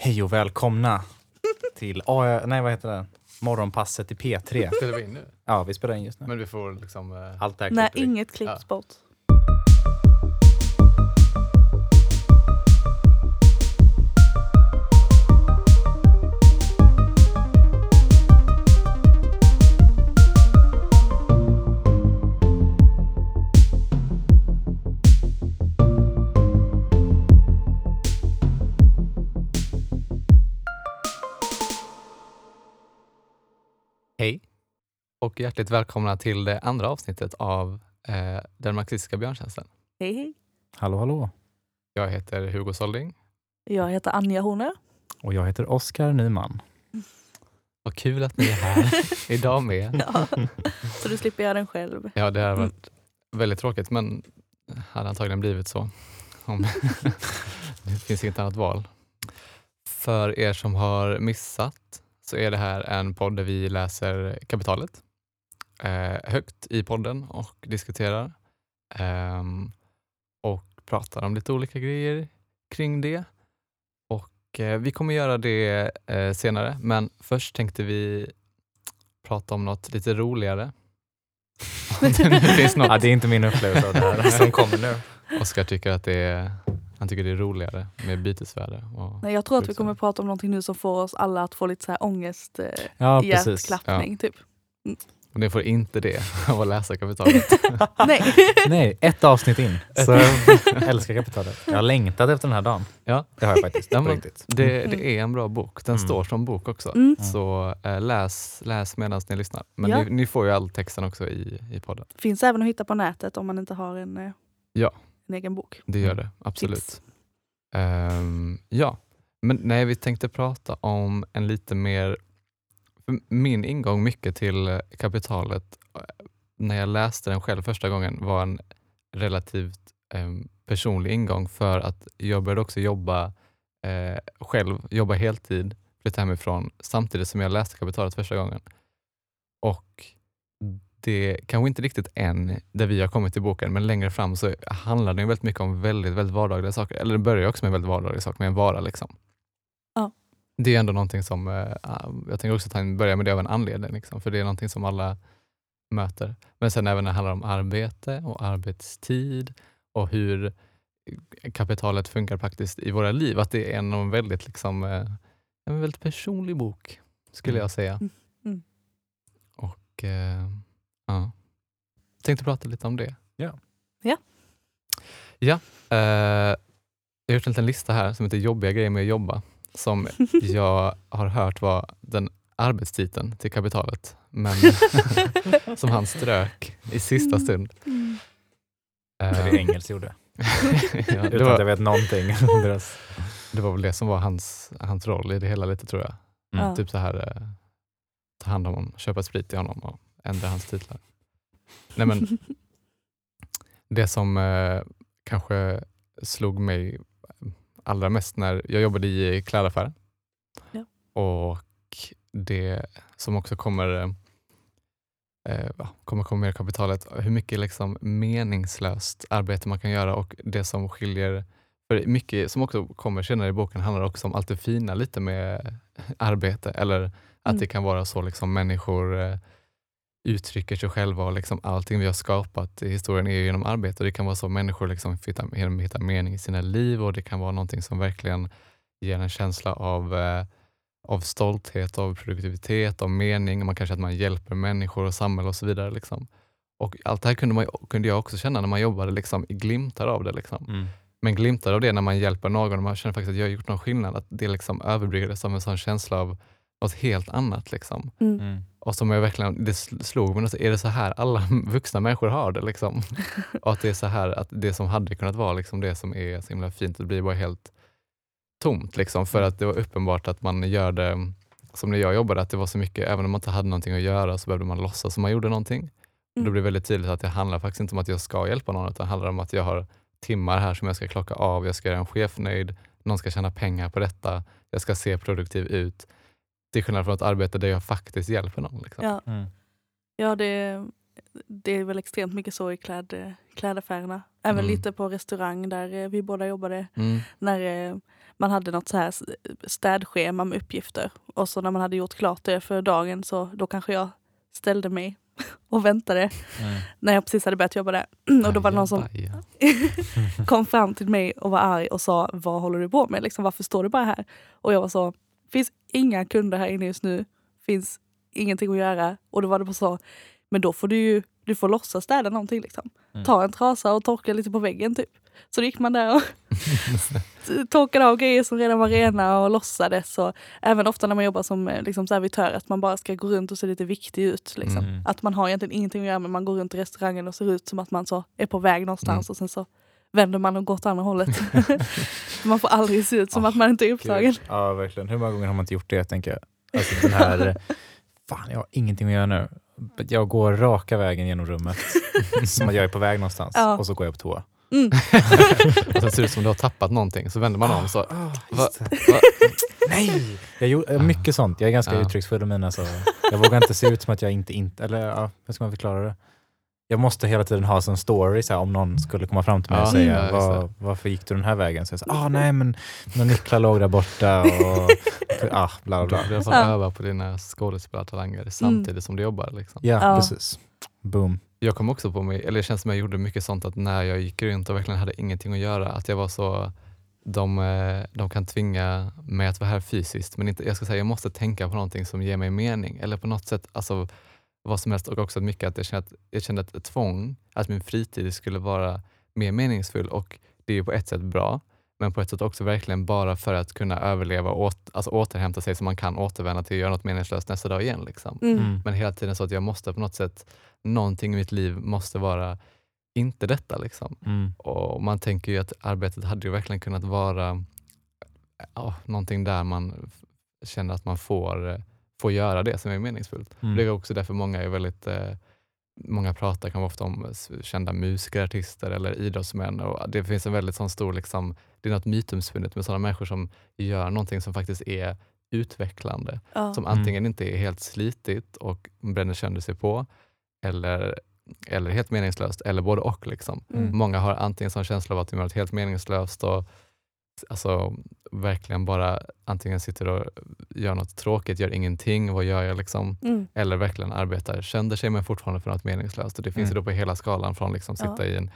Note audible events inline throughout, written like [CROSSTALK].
Hej och välkomna till A- nej, vad heter det? Morgonpasset i P3. Spelar vi in nu? Ja, vi spelar in just nu. Men vi får liksom... eh, Allt det här Nej, klipper vi. inget klipps Ja. bort. Och hjärtligt välkomna till det andra avsnittet av eh, Den marxistiska björntjänsten. Hej hej. Hallå, hallå. Jag heter Hugo Solding. Jag heter Anja Horner. Och jag heter Oskar Nyman. [LAUGHS] Vad kul att ni är här [LAUGHS] idag med. Ja. Så du slipper göra den själv. Ja, det har Mm. varit väldigt tråkigt men hade antagligen blivit så. Om [LAUGHS] det finns inget annat val. För er som har missat så är det här en podd där vi läser kapitalet högt i podden och diskuterar ehm, och pratar om lite olika grejer kring det. Och eh, Vi kommer göra det eh, senare men först tänkte vi prata om något lite roligare. [LAUGHS] Det finns något. Ja, det är inte min upplevelse av det här som kommer nu. Oskar tycker att det är, han tycker det är roligare med bytesvärde. Nej, jag tror att vi kommer prata om någonting nu som får oss alla att få lite så här ångest, eh, Ja, precis. hjärtklappning typ. Och det får inte det [LAUGHS] av att läsa kapitalet. [LAUGHS] Nej. Nej, ett avsnitt in. Så jag älskar kapitalet. Jag har längtat efter den här dagen. Ja. Det har jag faktiskt. [LAUGHS] Ja, men- riktigt. Det, det är en bra bok. Den Mm. står som bok också. Mm. Så eh, läs, läs medan ni lyssnar. Men Ja. ni, ni får ju all texten också i, i podden. Finns även att hitta på nätet om man inte har en, eh, Ja. en egen bok. Det gör Mm. det, absolut. Tips. Ehm, ja, men nej, vi tänkte prata om en lite mer... Min ingång mycket till eh, kapitalet eh, när jag läste den själv första gången var en relativt eh, personlig ingång för att jag började också jobba eh, själv, jobba heltid, flytta hemifrån samtidigt som jag läste kapitalet första gången. Och det kanske inte riktigt än där vi har kommit till boken, men längre fram så handlar den väldigt mycket om väldigt, väldigt vardagliga saker. Eller det börjar också med väldigt vardagliga saker, med en vara. Liksom. Det är ändå någonting som, eh, jag tänker också att han börjar med det av en anledning, liksom, för det är någonting som alla möter. Men sen även när det handlar om arbete och arbetstid och hur kapitalet funkar faktiskt i våra liv. Att det är en, en väldigt, liksom, eh, en väldigt personlig bok, skulle Mm. jag säga. Mm. Mm. Och eh, ja. tänkte prata lite om det. Ja. Ja. Ja, eh, jag har gjort en liten lista här som heter jobbiga grejer med att jobba. Som jag har hört var den arbetstiteln till kapitalet. Men [LAUGHS] som han strök i sista stund. Mm. Det Eh, är det Engels gjorde. [LAUGHS] ja, det, Utan att jag var, vet någonting [LAUGHS] om deras... det var väl det som var hans, hans roll i det hela lite tror jag. Mm. Typ så här, eh, ta hand om honom, köpa sprit till honom och ändra hans titlar. Nej, men det som eh, kanske slog mig allra mest när jag jobbade i klädaffär Ja. och det som också kommer eh, kommer komma med i kapitalet, hur mycket liksom meningslöst arbete man kan göra och det som skiljer för mycket som också kommer senare i boken handlar också om allt det fina lite med arbete eller att Mm. det kan vara så liksom människor eh, uttrycker sig själva och liksom allting vi har skapat i historien är genom arbete. Och det kan vara så människor liksom hittar, hittar mening i sina liv och det kan vara någonting som verkligen ger en känsla av, eh, av stolthet, av produktivitet, av mening. Man kanske att man hjälper människor och samhälle och så vidare. Liksom. Och allt det här kunde, man, kunde jag också känna när man jobbade liksom, i glimtar av det. Liksom. Mm. Men glimtar av det när man hjälper någon och man känner faktiskt att jag har gjort någon skillnad, att det liksom överbryggades av en sån känsla av något helt annat. Liksom. Mm. Mm. Och som jag verkligen, det sl- slog mig, alltså, är det så här alla [LAUGHS] vuxna människor har det? Liksom? [LAUGHS] och att det är så här, att det som hade kunnat vara liksom det som är så himla fint, det blir bara helt tomt. Liksom, för att det var uppenbart att man gör det, som när jag jobbade, att det var så mycket, även om man inte hade någonting att göra så behövde man låtsas som man gjorde någonting. Och då Mm. blir det väldigt tydligt att det handlar faktiskt inte om att jag ska hjälpa någon, utan det handlar om att jag har timmar här som jag ska klocka av, jag ska göra en chef nöjd, någon ska tjäna pengar på detta, jag ska se produktiv ut. Till skillnad från ett arbete där jag faktiskt hjälper någon. Liksom. Ja, Mm. ja det, det är väl extremt mycket så i kläd, klädaffärerna. Även Mm. lite på restaurang där eh, vi båda jobbade. Mm. När eh, man hade något så här städschema med uppgifter. Och så när man hade gjort klart det för dagen så då kanske jag ställde mig [LAUGHS] och väntade Mm. när jag precis hade börjat jobba där. [CLEARS THROAT] Och då var det någon som [LAUGHS] kom fram till mig och var arg och sa vad håller du på med? Liksom, varför står du bara här? Och jag var så, finns inga kunder här inne just nu. Finns ingenting att göra. Och då var det bara så, men då får du ju du får låtsas städa någonting. Liksom. Mm. Ta en trasa och torka lite på väggen typ. Så då gick man där och [LAUGHS] torkade av grejer som redan var rena och låtsades. Och även ofta när man jobbar som eh, liksom, servitör att man bara ska gå runt och se lite viktig ut. Liksom. Mm. Att man har egentligen ingenting att göra men man går runt i restaurangen och ser ut som att man så är på väg någonstans Mm. och sen så vänder man och går åt andra hållet. [LAUGHS] man får aldrig se ut som Ah, att man inte är upptagen. Gud. Ja, verkligen. Hur många gånger har man inte gjort det, tänker jag. Alltså den här, fan jag har ingenting att göra nu. Jag går raka vägen genom rummet, [LAUGHS] som att jag är på väg någonstans, Ja. och så går jag på toa. Mm. [LAUGHS] Och sen ser det ut som du har tappat någonting, så vänder man om så... Ah, Va, va, Nej! Jag gjorde, mycket sånt. Jag är ganska Ja. uttrycksfull i mina så jag vågar inte se ut som att jag inte, inte eller ja, hur ska man förklara det? Jag måste hela tiden ha en story så här, om någon skulle komma fram till mig Ja, och säga ja, Var, varför gick du den här vägen? Så jag sa, ah, nej men några nycklar låg där borta och [LAUGHS] ah, bla bla du bla. har fått Ja. öva på dina skådespelartalanger samtidigt som du jobbar. Liksom. Ja, Ja. precis. Boom. Jag kom också på mig, eller det känns som jag gjorde mycket sånt att när jag gick runt och verkligen hade ingenting att göra, att jag var så de, eh, de kan tvinga mig att vara här fysiskt men inte, jag ska säga jag måste tänka på någonting som ger mig mening eller på något sätt, alltså vad som helst och också mycket att jag kände, att jag kände ett tvång att min fritid skulle vara mer meningsfull och det är ju på ett sätt bra men på ett sätt också verkligen bara för att kunna överleva och åt, alltså återhämta sig så man kan återvända till att göra något meningslöst nästa dag igen. Liksom. Mm. Mm. Men hela tiden så att jag måste på något sätt, någonting i mitt liv måste vara inte detta. Liksom. Mm. Och man tänker ju att arbetet hade ju verkligen kunnat vara ja, någonting där man känner att man får, får göra det som är meningsfullt. Mm. Det är också därför många är väldigt eh, Många pratar kan ofta om kända musiker, artister eller idrottsmän. Och det finns en väldigt sån stor, liksom, det är något mytomspunnet med sådana människor som gör någonting som faktiskt är utvecklande Ja. som Mm. antingen inte är helt slitigt och bränner sönder sig på eller, eller helt meningslöst, eller både och. Liksom. Mm. Många har antingen sån känsla av att de gör något helt meningslöst och alltså, verkligen bara antingen sitter och gör något tråkigt, gör ingenting, vad gör jag liksom? Mm. Eller verkligen arbetar sönder sig men fortfarande för något meningslöst. Och det finns Mm. ju då på hela skalan från liksom sitta Ja. i en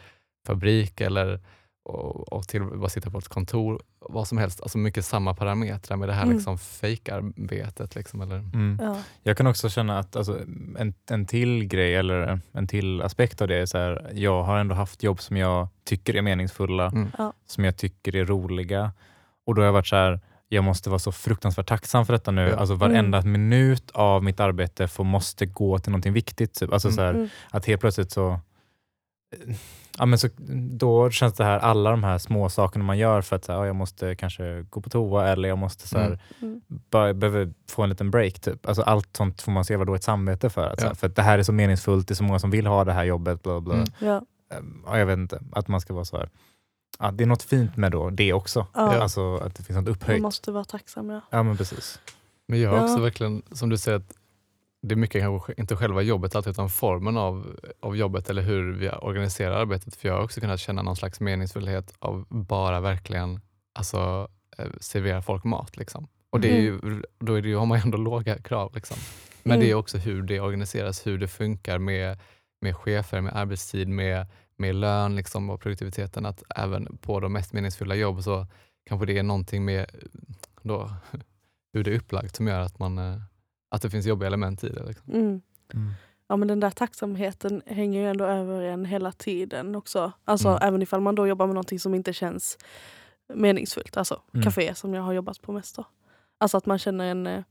fabrik eller och, och till bara sitta på ett kontor, vad som helst. Alltså mycket samma parametrar med det här Mm. liksom fejkarbetet. Liksom, eller, Mm. Ja. Jag kan också känna att alltså, en, en till grej eller en till aspekt av det är så här, jag har ändå haft jobb som jag tycker är meningsfulla, Mm. Ja. som jag tycker är roliga. Och då har jag varit så här, jag måste vara så fruktansvärt tacksam för detta nu. Ja. Alltså varenda minut av mitt arbete får, måste gå till någonting viktigt. Typ. Alltså Mm. så här, Mm. att helt plötsligt så Ja, men så, då känns det här, alla de här små sakerna man gör för att så här, ja, jag måste kanske gå på toa eller jag måste så här, Mm. Mm. bara, behöver få en liten break. Typ. Alltså, allt sånt får man se dåligt samvete för. Att, så Ja. här, för att det här är så meningsfullt, det är så många som vill ha det här jobbet. Bla, bla. Mm. Ja. Ehm, Ja, jag vet inte, att man ska vara så här. Ja, det är något fint med då, det också. Ja. Alltså att det finns något Man upphöjt. måste vara tacksam. Ja. Ja men precis. Men jag har Ja. också verkligen, som du säger, att det är mycket kanske inte själva jobbet alltid, utan formen av, av jobbet eller hur vi organiserar arbetet. För jag har också kunnat känna någon slags meningsfullhet av bara verkligen alltså, eh, servera folk mat. Liksom. Och det är ju, då är det ju, har man ju ändå låga krav. Liksom. Men det är Mm. också hur det organiseras, hur det funkar med, med chefer, med arbetstid, med, med lön liksom, och produktiviteten. Att även på de mest meningsfulla jobb så kanske det är någonting med då, [LAUGHS] hur det är upplagt som gör att, man, eh, att det finns jobbiga element i det. Liksom. Mm. Mm. Ja men den där tacksamheten hänger ju ändå över en hela tiden också. Alltså Mm. även ifall man då jobbar med någonting som inte känns meningsfullt. Alltså Mm. café som jag har jobbat på mest då. Alltså att man känner en, eh,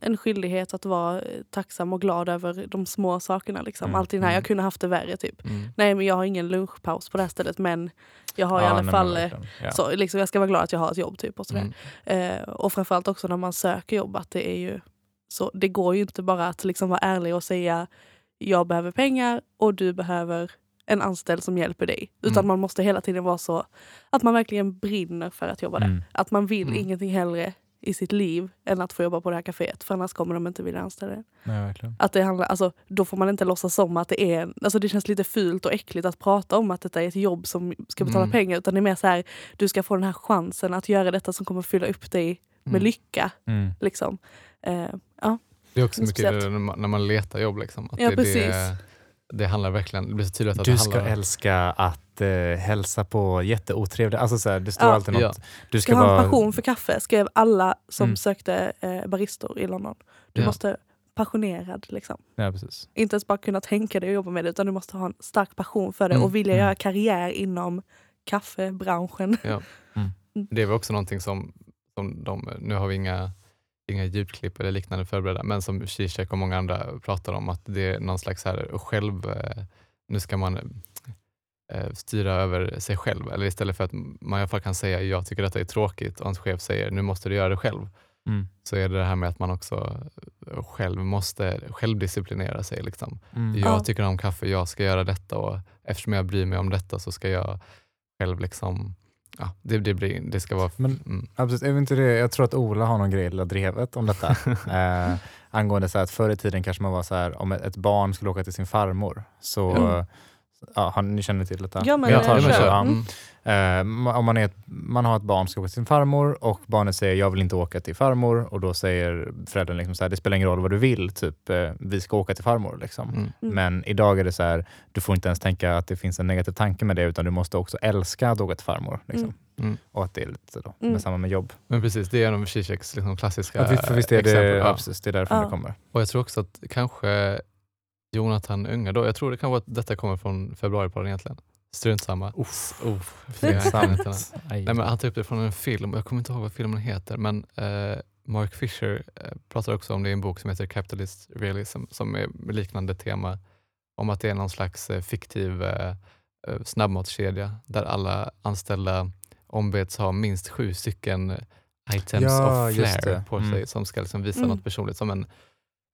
en skyldighet att vara eh, tacksam och glad över de små sakerna. Liksom. Mm. Alltid när Mm. jag kunde haft det värre. Typ. Mm. Nej men jag har ingen lunchpaus på det här stället men jag har i Ja, alla nej, men fall eh. Ja. så, liksom, jag ska vara glad att jag har ett jobb. Typ, och, sådär. Mm. Eh, och framförallt också när man söker jobb att det är ju så, det går ju inte bara att liksom vara ärlig och säga jag behöver pengar och du behöver en anställd som hjälper dig. Utan Mm. man måste hela tiden vara så att man verkligen brinner för att jobba där. Mm. Att man vill Mm. ingenting hellre i sitt liv än att få jobba på det här kaféet. För annars kommer de inte vilja anställa en. Nej, verkligen. Att det handlar, alltså, då får man inte låtsas som att det är... Alltså det känns lite fult och äckligt att prata om att detta är ett jobb som ska betala Mm. pengar. Utan det är mer så här, du ska få den här chansen att göra detta som kommer fylla upp dig med Mm. lycka. Mm. Liksom. Eh, ja. Det är också Det mycket speciellt. när man, när man letar jobb. Liksom, att Ja, det, precis. Det, det handlar verkligen, det blir så tydligt att Du det ska handlar älska att eh, hälsa på jätteotrevliga... Alltså så här, det står Ja. alltid något. Ja. Du Ska ska ha en passion för kaffe, skrev alla som Mm. sökte eh, baristor i London. Du Ja. måste passionerad. Liksom. Ja, precis. Inte ens bara kunna tänka dig att jobba med det utan du måste ha en stark passion för det Mm. och vilja Mm. göra karriär inom kaffebranschen. Ja. Mm. Det är väl också någonting som, som de, nu har vi inga, inga ljudklipp eller liknande förberedda, men som Zizek och många andra pratar om att det är någon slags här själv, eh, nu ska man eh, styra över sig själv. Eller istället för att man i alla fall kan säga jag tycker detta är tråkigt och hans chef säger nu måste du göra det själv. Mm. Så är det det här med att man också eh, själv måste självdisciplinera sig. Liksom. Mm. Jag Ja. tycker om kaffe, jag ska göra detta och eftersom jag bryr mig om detta så ska jag själv liksom, ja, det, det, blir, det ska vara... Men- mm, Absolut. Är inte det, jag tror att Ola har någon grej i Drevet om detta. [LAUGHS] eh, angående så att förr i tiden kanske man var så här om ett, ett barn skulle åka till sin farmor så Mm. Ja, ni känner till detta? Ja, men jag tar det kör. Mm. Eh, om man, är ett, man har ett barn som ska åka till sin farmor och barnet säger jag vill inte åka till farmor och då säger föräldern liksom så här, det spelar ingen roll vad du vill, typ eh, vi ska åka till farmor. Liksom. mm, Mm. Men idag är det så här, du får inte ens tänka att det finns en negativ tanke med det utan du måste också älska att åka till farmor. Liksom. Mm. mm. Och att det är lite så, Mm. med samma med jobb. Men precis, det är en av Zizeks liksom klassiska Ja, vi- för visst är det, exempel. ja. Ja. precis, det är därifrån Ja. det kommer. Och jag tror också att kanske Jonathan Unge, då, jag tror det kan vara att detta kommer från februaripodden egentligen. Strunt samma. Uff, Uff. Nej, men han tar upp det från en film, jag kommer inte ihåg vad filmen heter, men eh, Mark Fisher eh, pratar också om det i en bok som heter Capitalist Realism, som är liknande tema, om att det är någon slags eh, fiktiv eh, eh, snabbmatskedja där alla anställda ombeds ha minst sju stycken items Ja, of flair på Mm. sig som ska liksom visa Mm. något personligt, som en,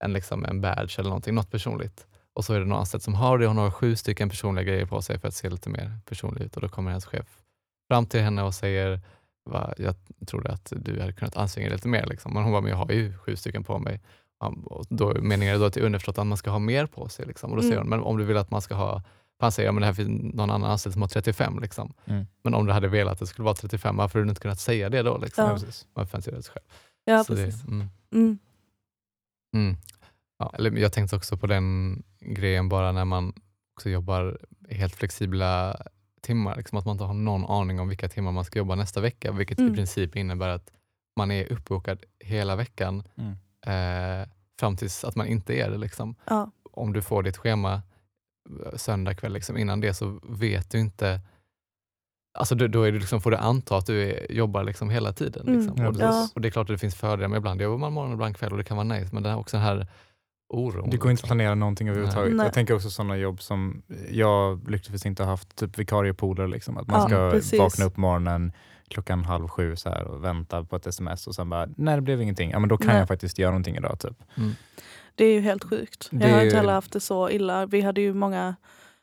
en, liksom en badge eller någonting, något personligt. Och så är det någon anställd som har det hon har sju stycken personliga grejer på sig för att se lite mer personlig ut och då kommer hennes chef fram till henne och säger Va, jag trodde att du hade kunnat anstränga dig lite mer. Liksom. Men hon bara, men jag har ju sju stycken på mig. Och då, meningen är då att det är underförstått att man ska ha mer på sig. Liksom. Och då säger Mm. hon, men om du vill att man ska ha, han säger, ja, men det här finns någon annan anställd som har 35. Liksom. Mm. Men om du hade velat att det skulle vara 35, varför hade du inte kunnat säga det då? Liksom? Ja. Ja. Varför fanns det själv? Ja, Så det, precis. mm. Mm. Mm. Ja, eller jag tänkte också på den grejen bara när man också jobbar helt flexibla timmar. Liksom att man inte har någon aning om vilka timmar man ska jobba nästa vecka, vilket Mm. i princip innebär att man är uppbokad hela veckan Mm. eh, fram tills att man inte är det. Liksom. Ja. Om du får ditt schema eh, söndag kväll, liksom, innan det så vet du inte Alltså då, då är det liksom, får du anta att du är, jobbar liksom hela tiden. Mm, Liksom. ja, och, ja. och det är klart att det finns fördelar, men ibland jobbar man morgon och ibland kväll och det kan vara nice. Men det är också den här oron. Det går inte att planera någonting överhuvudtaget. Nej. Jag tänker också sådana jobb som jag lyckligtvis inte har haft, typ vikariepooler. Liksom. Att man Ja, ska precis. vakna upp morgonen klockan halv sju så här, och vänta på ett sms och sen bara, nej det blev ingenting. Ja, men då kan Nej. jag faktiskt göra någonting idag. Typ. Mm. Det är ju helt sjukt. Jag Det har är- inte heller haft det så illa. Vi hade ju många,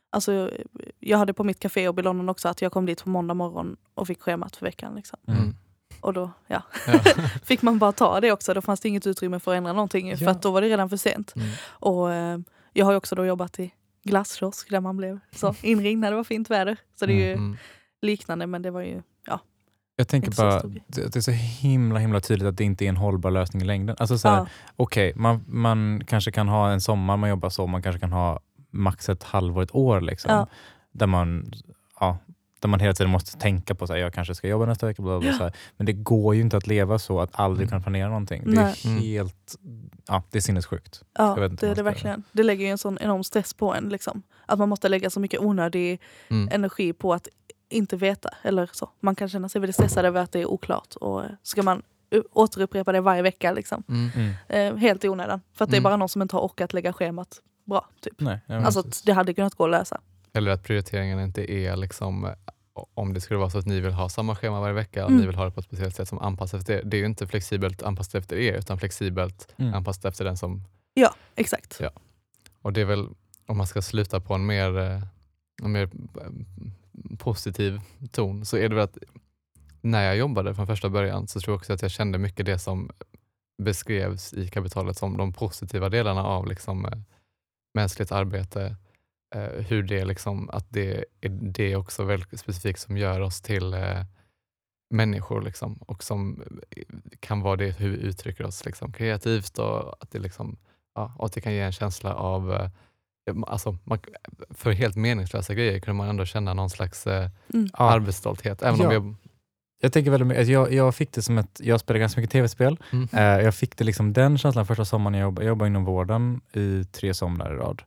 alltså, jag hade på mitt caféjobb i London också att jag kom dit på måndag morgon och fick schemat för veckan. Liksom. Mm. Och då ja, Ja. [LAUGHS] fick man bara ta det också. Då fanns det inget utrymme för att ändra någonting för Ja. att då var det redan för sent. Mm. Och, eh, jag har också då jobbat i glasskiosk där man blev så [LAUGHS] inringd när det var fint väder. Så det är ju Mm. liknande men det var ju ja. Jag tänker bara, grej. det, är så himla himla tydligt att det inte är en hållbar lösning i längden. Alltså så här, ja. Okej, man, man kanske kan ha en sommar man jobbar så, man kanske kan ha max ett halvår, ett år. Liksom, Ja. där, man, ja, där man hela tiden måste tänka på att jag kanske ska jobba nästa vecka. Bla bla, bla, så här. Men det går ju inte att leva så att aldrig Mm. kunna planera någonting. Det Nej. är Mm. helt ja, det är sinnessjukt. Ja, Jag vet inte det vad är det verkligen. Det lägger ju en sån enorm stress på en. Liksom. Att man måste lägga så mycket onödig Mm. energi på att inte veta. Eller så. Man kan känna sig väldigt stressad över att det är oklart. Och ska man återupprepa det varje vecka. Liksom. Mm. Mm. Eh, helt i onödan. För att det är Mm. bara någon som inte har orkat lägga schemat bra. Typ. Nej, Alltså det hade kunnat gå att lösa. Eller att prioriteringen inte är liksom eh, om det skulle vara så att ni vill ha samma schema varje vecka och Mm. ni vill ha det på ett speciellt sätt som anpassas efter det. Det är ju inte flexibelt anpassat efter er utan flexibelt Mm. anpassat efter den som... Ja, exakt. Ja. Och det är väl, om man ska sluta på en mer, eh, en mer eh, positiv ton, så är det väl att när jag jobbade från första början så tror jag också att jag kände mycket det som beskrevs i kapitalet som de positiva delarna av liksom, mänskligt arbete. Eh, hur det liksom, att det är det också väldigt specifikt som gör oss till eh, människor liksom, och som eh, kan vara det hur vi uttrycker oss liksom, kreativt och att det, liksom, ja, och att det kan ge en känsla av eh, Alltså, man, för helt meningslösa grejer kunde man ändå känna någon slags eh, Mm. Ja. arbetsstolthet. Även om Ja. jag, Jag tänker väldigt mycket, jag, jag fick det som ett, jag spelar ganska mycket tv-spel. Mm. Eh, jag fick det liksom den känslan första sommaren jag jobbade, jag jobbade inom vården i tre somrar i rad.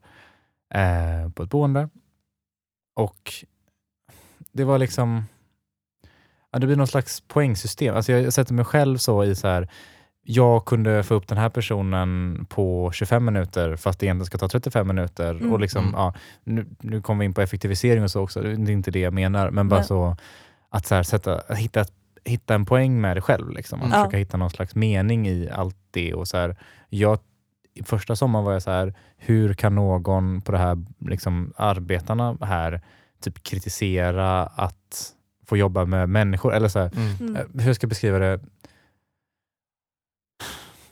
Eh, på ett boende. Och det var liksom, ja, det blir någon slags poängsystem. Alltså jag sätter mig själv så i så här, jag kunde få upp den här personen på 25 minuter fast det egentligen ska ta 35 minuter. Mm. Och liksom, Mm. ja, nu, nu kommer vi in på effektivisering och så också, det är inte det jag menar. Men bara Nej. så att så här, sätta, att hitta, hitta en poäng med det själv. Liksom. Att Ja. försöka hitta någon slags mening i allt det. Och så här, jag, första sommaren var jag så här, hur kan någon på det här, liksom, arbetarna här typ kritisera att få jobba med människor? Eller så här, Mm. Mm. Eh, hur ska jag beskriva det?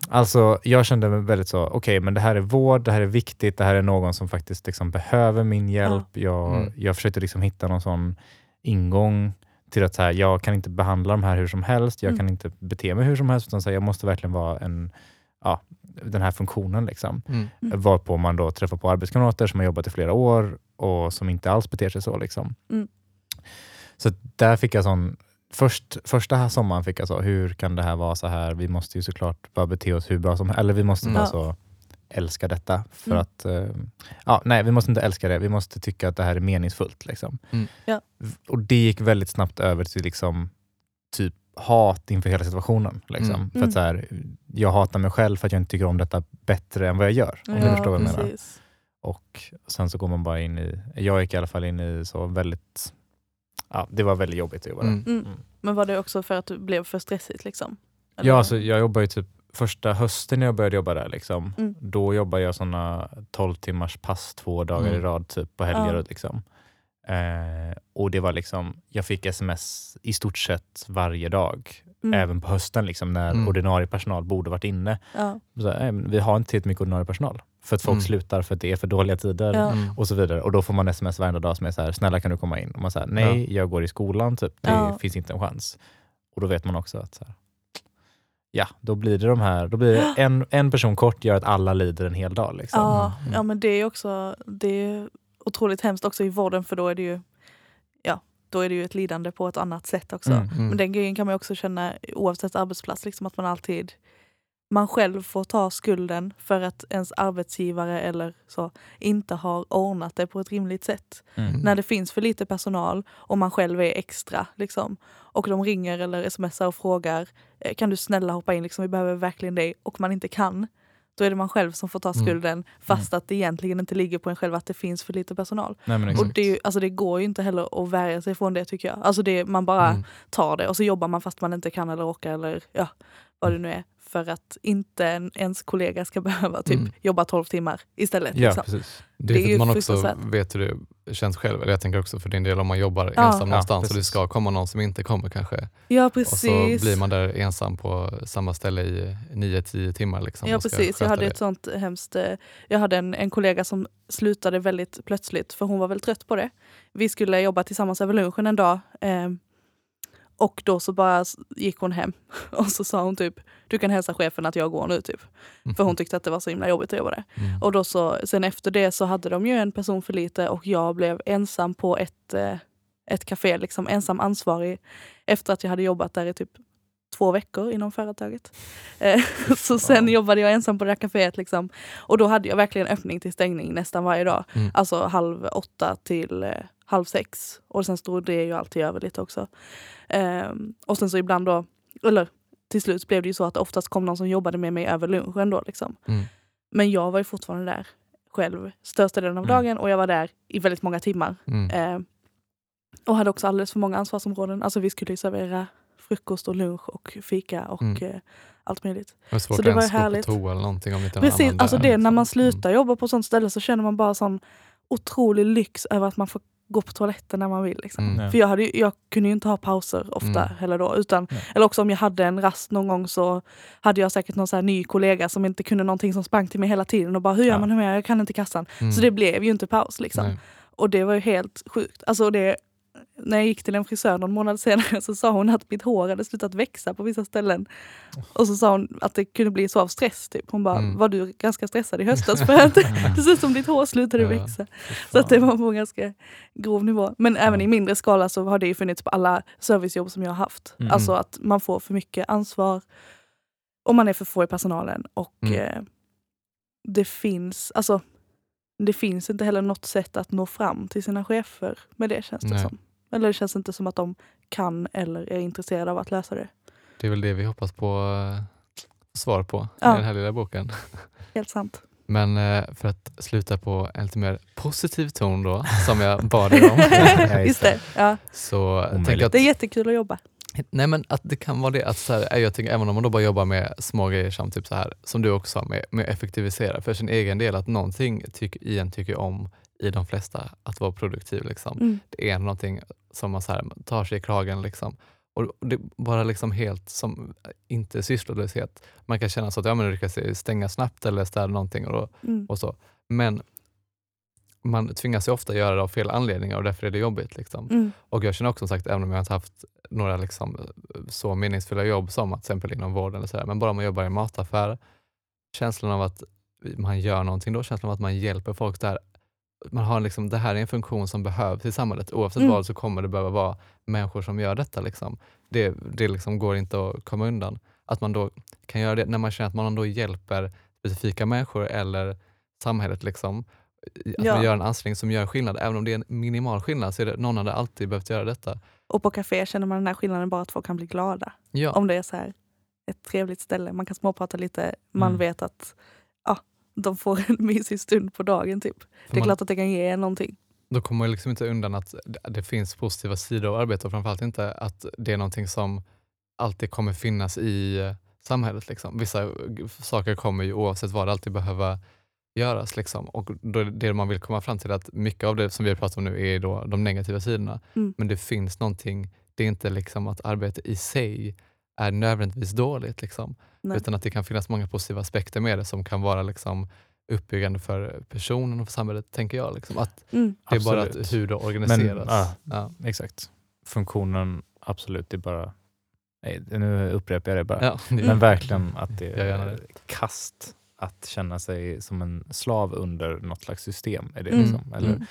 Alltså, jag kände mig väldigt så, okej, men det här är vård, det här är viktigt, det här är någon som faktiskt liksom behöver min hjälp. Jag, Mm. jag försökte liksom hitta någon sån ingång till att så här, jag kan inte behandla de här hur som helst, jag Mm. kan inte bete mig hur som helst, utan så här, jag måste verkligen vara en, ja, den här funktionen. Liksom. Mm. Mm. Varpå man då träffar på arbetskamrater som har jobbat i flera år och som inte alls beter sig så. Liksom. Mm. Så där fick jag sån, först, första här sommaren fick jag så, hur kan det här vara så här? Vi måste ju såklart bara bete oss hur bra som eller vi måste Mm. bara så älska detta. För Mm. att, eh, ja, nej vi måste inte älska det, vi måste tycka att det här är meningsfullt. Liksom. Mm. Ja. Och det gick väldigt snabbt över till liksom, typ hat inför hela situationen. Liksom. Mm. För Mm. att så här, jag hatar mig själv för att jag inte tycker om detta bättre än vad jag gör. Om du Ja, förstår vad jag menar. precis. Och sen så går man bara in i, jag gick i alla fall in i så väldigt, ja det var väldigt jobbigt att jobba där. Mm. Mm. Mm. Men var det också för att det blev för stressigt? Liksom? Eller? Ja, alltså, jag jobbade ju typ första hösten när jag började jobba där. Liksom, Mm. Då jobbade jag såna 12 timmars pass två dagar Mm. i rad typ på helger. Ja. Liksom. Eh, och det var liksom, jag fick sms i stort sett varje dag. Mm. Även på hösten liksom, när Mm. ordinarie personal borde varit inne. Ja. Så, här, "Nej, men vi har inte tillräckligt mycket ordinarie personal. För att folk Mm. slutar för att det är för dåliga tider. Ja. Mm. och så vidare. Och då får man sms varenda dag som är så här, snälla kan du komma in? Och man säger nej, jag går i skolan, typ. det Ja. finns inte en chans. Och då vet man också att så här, ja, då blir det de här, då blir det en, en person kort gör att alla lider en hel dag. Liksom. Ja, Mm. ja, men det är också det är otroligt hemskt också i vården för då är det ju ja, då är det ju ett lidande på ett annat sätt också. Mm. Mm. Men den grejen kan man också känna oavsett arbetsplats, liksom att man alltid man själv får ta skulden för att ens arbetsgivare eller så inte har ordnat det på ett rimligt sätt. Mm. När det finns för lite personal och man själv är extra. Liksom, och de ringer eller smsar och frågar eh, kan du snälla hoppa in, liksom, vi behöver verkligen dig. Och man inte kan. Då är det man själv som får ta Mm. skulden fast att det egentligen inte ligger på en själv att det finns för lite personal. Nej, Och det, är ju, alltså det går ju inte heller att värja sig från det tycker jag. Alltså det, man bara Mm. tar det och så jobbar man fast man inte kan eller orkar eller ja, vad det nu är. För att inte en, ens kollega ska [LAUGHS] behöva typ Mm. jobba 12 timmar istället. Ja, liksom. precis. Det är, Det är för ju att man också vet hur det känns själv. Eller jag tänker också för din del om man jobbar Ja. ensam Ja, någonstans och det precis. ska komma någon som inte kommer kanske. Ja Och precis. så blir man där ensam på samma ställe i 9-10 timmar. Liksom, Ja och precis, jag hade det. ett sånt hemskt, eh, jag hade en, en kollega som slutade väldigt plötsligt för hon var väl trött på det. Vi skulle jobba tillsammans över lunchen en dag eh, och då så bara gick hon hem [LAUGHS] och så sa hon typ du kan hälsa chefen att jag går nu typ. För hon tyckte att det var så himla jobbigt att jobba där. Mm. Och då så, sen efter det så hade de ju en person för lite och jag blev ensam på ett, eh, ett café, liksom ensam ansvarig efter att jag hade jobbat där i typ två veckor inom företaget. [LAUGHS] Eh, så sen jobbade jag ensam på det här kaféet. Liksom. Och då hade jag verkligen öppning till stängning nästan varje dag. Mm. Alltså halv åtta till eh, halv sex. Och sen stod det ju alltid över lite också. Ehm, och sen så ibland då, eller till slut blev det ju så att oftast kom någon som jobbade med mig över lunchen då. Liksom. Mm. Men jag var ju fortfarande där själv största delen av Mm. dagen och jag var där i väldigt många timmar. Mm. Eh, och hade också alldeles för många ansvarsområden. Alltså vi skulle ju servera frukost och lunch och fika och Mm. eh, allt möjligt. Det var svårt så det att var ens ju gå härligt. på toa eller någonting om inte Precis, alltså där, det när liksom. man slutar jobba på ett sånt ställe så känner man bara sån otrolig lyx över att man får gå på toaletten när man vill. Liksom. Mm. För jag, hade, jag kunde ju inte ha pauser ofta Mm. heller då. Utan, Nej. Eller också om jag hade en rast någon gång så hade jag säkert någon så ny kollega som inte kunde någonting som sprang till mig hela tiden och bara hur gör Ja. man, hur gör jag, jag kan inte kassan. Mm. Så det blev ju inte paus liksom. Nej. Och det var ju helt sjukt. Alltså det, när jag gick till en frisör någon månad senare så sa hon att mitt hår hade slutat växa på vissa ställen. Och så sa hon att det kunde bli så av stress. Typ. Hon bara, Mm. var du ganska stressad i höstas [LAUGHS] för att det ser ut som ditt hår slutade växa. Så att det var på en ganska grov nivå. Men även i mindre skala så har det ju funnits på alla servicejobb som jag har haft. Mm. Alltså att man får för mycket ansvar och man är för få i personalen. Och Mm. eh, det finns, alltså det finns inte heller något sätt att nå fram till sina chefer med det känns det Nej. som. Eller det känns inte som att de kan eller är intresserade av att lösa det. Det är väl det vi hoppas på eh, svar på Ja. i den här lilla boken. [LAUGHS] Helt sant. Men eh, för att sluta på en lite mer positiv ton då, som jag bad er om, [LAUGHS] Ja, Just det. Ja. så jag att Det är jättekul att jobba. Nej men att det kan vara det, att så här, jag tänker, även om man då bara jobbar med små grejer som typ så här, som du också sa, med, med att effektivisera för sin egen del, att någonting tyck, igen tycker om i de flesta, att vara produktiv. Liksom. Mm. Det är någonting som man så här, tar sig i kragen. Liksom. Och det bara liksom helt som, inte sysslolöshet. Man kan känna så att ja, men lyckas stänga snabbt eller städa någonting och, Mm. och så. Men man tvingas ju ofta göra det av fel anledningar och därför är det jobbigt. Liksom. Mm. Och jag känner också som sagt, även om jag inte haft några liksom, så meningsfulla jobb som att exempel inom vården, eller så där, men bara om man jobbar i en mataffär, känslan av att man gör någonting då, känslan av att man hjälper folk där. Man har liksom, det här är en funktion som behövs i samhället. Oavsett Mm. vad så kommer det behöva vara människor som gör detta. Liksom. Det, det liksom går inte att komma undan. Att man då kan göra det när man känner att man då hjälper specifika människor eller samhället. Liksom. Att Ja. man gör en ansträngning som gör skillnad. Även om det är en minimal skillnad så är det någon hade alltid behövt göra detta. Och på café känner man den här skillnaden bara att folk kan bli glada. Ja. Om det är så här ett trevligt ställe. Man kan småprata lite. Man Mm. vet att de får en [LAUGHS] mysig stund på dagen. Typ. Det är man- klart att det kan ge en någonting. Då kommer man liksom inte undan att det- finns positiva sidor av arbete och framförallt inte att det är någonting som alltid kommer finnas i eh, samhället. Liksom. Vissa saker kommer ju oavsett vad alltid behöva göras. Liksom. Och då är det man vill komma fram till att mycket av det som vi har pratat om nu är då de negativa sidorna. Mm. Men det finns någonting, det är inte liksom att arbete i sig är nödvändigtvis dåligt. Liksom. Nej. Utan att det kan finnas många positiva aspekter med det som kan vara liksom, uppbyggande för personen och för samhället, tänker jag. Liksom. Att Mm. det är bara att hur det organiseras. ja. ja. Exakt. Funktionen, absolut. Det är bara... Nej, nu upprepar jag det bara. Ja, det- Men verkligen att det är kast att känna sig som en slav under något slags system. Är det Mm. liksom. Eller, Mm.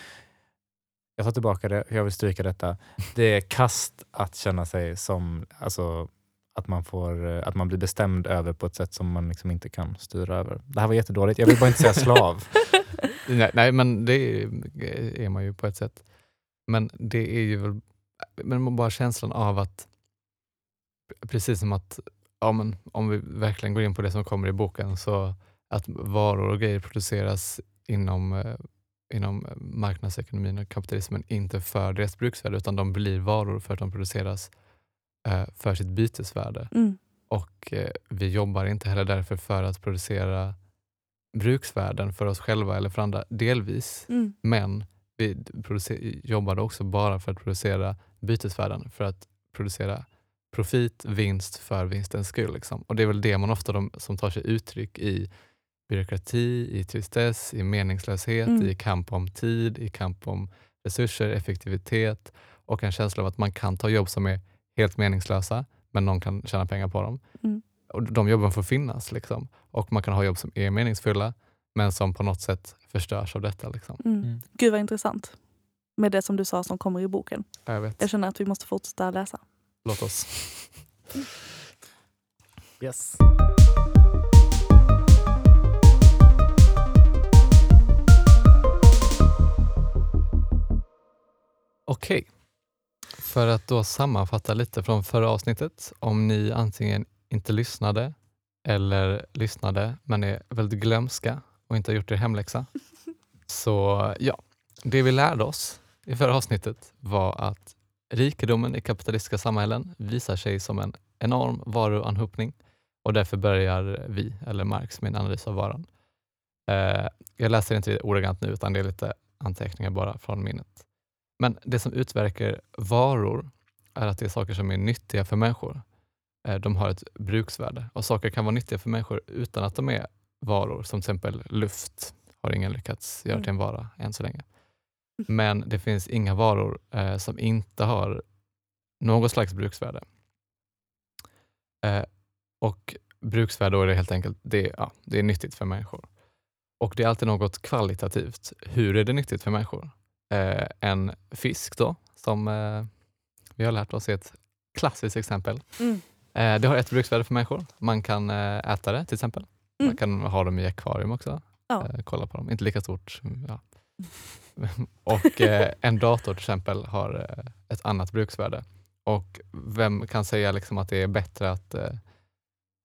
Jag tar tillbaka det, jag vill stryka detta. Det är kast att känna sig som, alltså, att man, får, eh, att man blir bestämd över på ett sätt som man liksom inte kan styra över. Det här var jättedåligt, jag vill bara inte säga slav. [LAUGHS] nej, nej, men det är, man ju på ett sätt. Men det är ju väl men bara känslan av att, precis som att ja, men om vi verkligen går in på det som kommer i boken, så att varor och grejer produceras inom, eh, inom marknadsekonomin och kapitalismen, inte för deras bruksvärde, utan de blir varor för att de produceras eh, för sitt bytesvärde. Mm. Och eh, vi jobbar inte heller därför för att producera bruksvärden för oss själva eller för andra, delvis. Mm. Men vi jobbade också bara för att producera bytesvärden, för att producera profit, vinst för vinstens skull. Liksom. Och det är väl det man ofta de, som tar sig uttryck i byråkrati, i tristess, i meningslöshet, Mm. i kamp om tid, i kamp om resurser, effektivitet och en känsla av att man kan ta jobb som är helt meningslösa, men någon kan tjäna pengar på dem. Mm. Och de jobben får finnas. Liksom. Och man kan ha jobb som är meningsfulla, men som på något sätt förstörs av detta. Liksom. Mm. Mm. Gud vad intressant. Med det som du sa som kommer i boken. Jag vet. Jag känner att vi måste fortsätta läsa. Låt oss. [LAUGHS] Yes. Okej. För att då sammanfatta lite från förra avsnittet. Om ni antingen inte lyssnade eller lyssnade men är väldigt glömska och inte har gjort er hemläxa. [LAUGHS] Så ja, det vi lärde oss i förra avsnittet var att rikedomen i kapitalistiska samhällen visar sig som en enorm varuanhopning och därför börjar vi, eller Marx, med en analys av varan. Eh, jag läser inte ordagrant nu utan det är lite anteckningar bara från minnet. Men det som utverkar varor är att det är saker som är nyttiga för människor. Eh, De har ett bruksvärde och saker kan vara nyttiga för människor utan att de är varor. Som till exempel luft har ingen lyckats göra Mm. till en vara än så länge. Men det finns inga varor eh, som inte har något slags bruksvärde. Eh, och bruksvärde då är det helt enkelt det, ja, det är nyttigt för människor. Och det är alltid något kvalitativt. Hur är det nyttigt för människor? Eh, en fisk då, som eh, vi har lärt oss är ett klassiskt exempel. Mm. Eh, det har ett bruksvärde för människor. Man kan eh, äta det till exempel. Man Mm. kan ha dem i akvarium också. Ja. Eh, kolla på dem. Inte lika stort. mm, Ja. [LAUGHS] och eh, en dator till exempel har ett annat bruksvärde. Och vem kan säga liksom att det är bättre att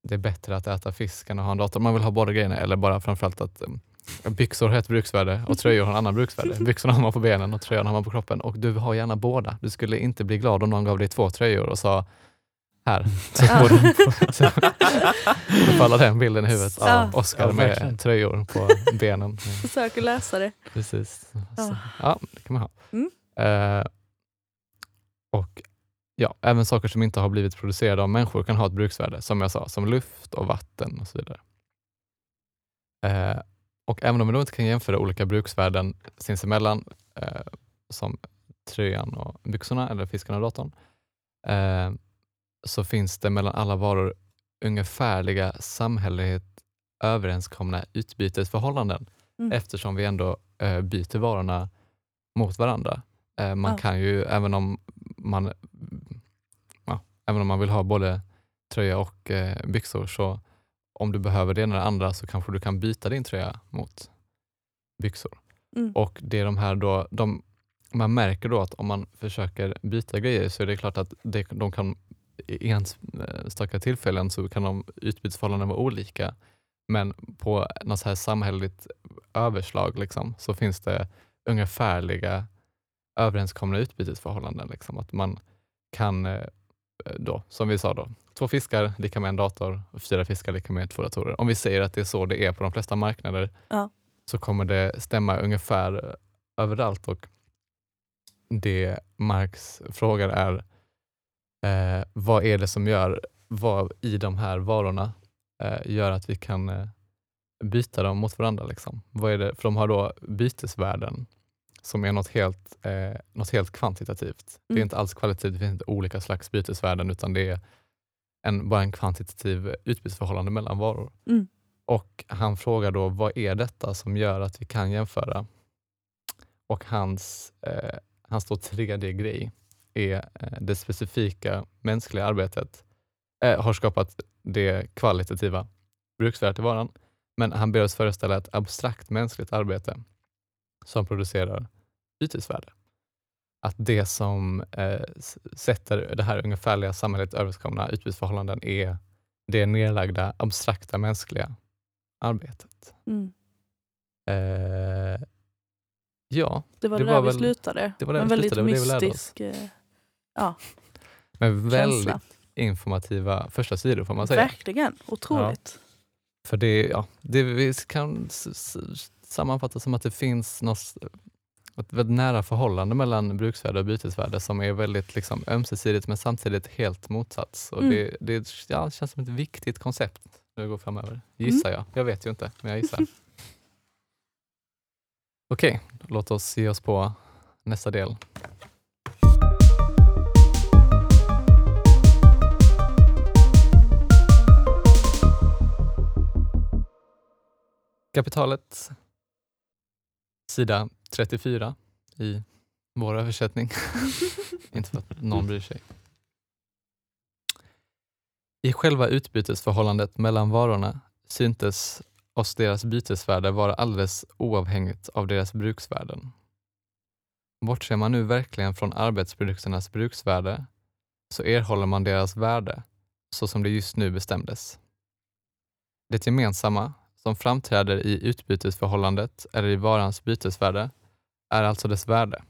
det är bättre att äta fisk än att ha en dator? Man vill ha båda grejerna eller bara framförallt att eh, byxor har ett bruksvärde och tröjor har en annan bruksvärde. [LAUGHS] Byxorna har man på benen och tröjan har man på kroppen och du har gärna båda. Du skulle inte bli glad om någon gav dig två tröjor och sa här, [LAUGHS] så Ja. får du [LAUGHS] faller den bilden i huvudet av Ja. Oscar Ja, med tröjor på benen. Försöker läsa det. Precis. Ja. Så, ja, det kan man ha. Mm. Eh, och ja, även saker som inte har blivit producerade av människor kan ha ett bruksvärde, som jag sa, som luft och vatten och så vidare. Eh, och även om vi då inte kan jämföra olika bruksvärden sinsemellan, eh, som tröjan och byxorna eller fisken och datorn, eh, så finns det mellan alla varor ungefärliga samhälleligt överenskomna utbytesförhållanden Mm. eftersom vi ändå eh, byter varorna mot varandra. Eh, man Ja. kan ju, även om man, ja, även om man vill ha både tröja och eh, byxor, så om du behöver det ena eller andra så kanske du kan byta din tröja mot byxor. Mm. Och det är de här då, de, man märker då att om man försöker byta grejer så är det klart att det, de kan i enstaka tillfällen så kan de utbytesförhållanden vara olika. Men på något så här samhälleligt överslag liksom, så finns det ungefärliga överenskomna utbytesförhållanden. Liksom. Att man kan, eh, då, som vi sa, då, två fiskar lika med en dator och fyra fiskar lika med två datorer. Om vi säger att det är så det är på de flesta marknader Ja. så kommer det stämma ungefär överallt. Och det Marx frågar är eh, vad är det som gör vad i de här varorna eh, gör att vi kan eh, byta dem mot varandra. Liksom. Vad är det? För de har då bytesvärden som är något helt, eh, något helt kvantitativt. Det är Mm. inte alls kvalitativt, det finns inte olika slags bytesvärden utan det är en, bara en kvantitativ utbytesförhållande mellan varor. Mm. Och han frågar då vad är detta som gör att vi kan jämföra? Och hans, eh, hans då tredje grej är eh, det specifika mänskliga arbetet eh, har skapat det kvalitativa bruksvärdet i varan. Men han ber oss föreställa ett abstrakt mänskligt arbete som producerar bytesvärde. Att det som eh, sätter det här ungefärliga samhället överenskomna utbytesförhållanden är det nedlagda abstrakta mänskliga arbetet. Mm. Eh, ja, Det var Det det, var där vi väl- slutade. det var där en vi väldigt slutade, mystisk eh, ja, men väldigt känsla. informativa första sidor får man säga. Verkligen. Otroligt. För det, ja, det vi kan sammanfatta som att det finns något, ett väldigt nära förhållande mellan bruksvärde och bytesvärde som är väldigt liksom, ömsesidigt men samtidigt helt motsats. Och Mm. det, det ja, känns som ett viktigt koncept när det går framöver. Gissar jag. Jag vet ju inte, men jag gissar. [LAUGHS] Okej, låt oss ge oss på nästa del. Kapitalet, sida 34 i vår översättning. [LAUGHS] Inte för att någon bryr sig. I själva utbytesförhållandet mellan varorna syntes oss deras bytesvärde vara alldeles oavhängigt av deras bruksvärden. Bortser man nu verkligen från arbetsprodukternas bruksvärde så erhåller man deras värde så som det just nu bestämdes. Det gemensamma som framträder i utbytesförhållandet eller i varans bytesvärde är alltså dess värde.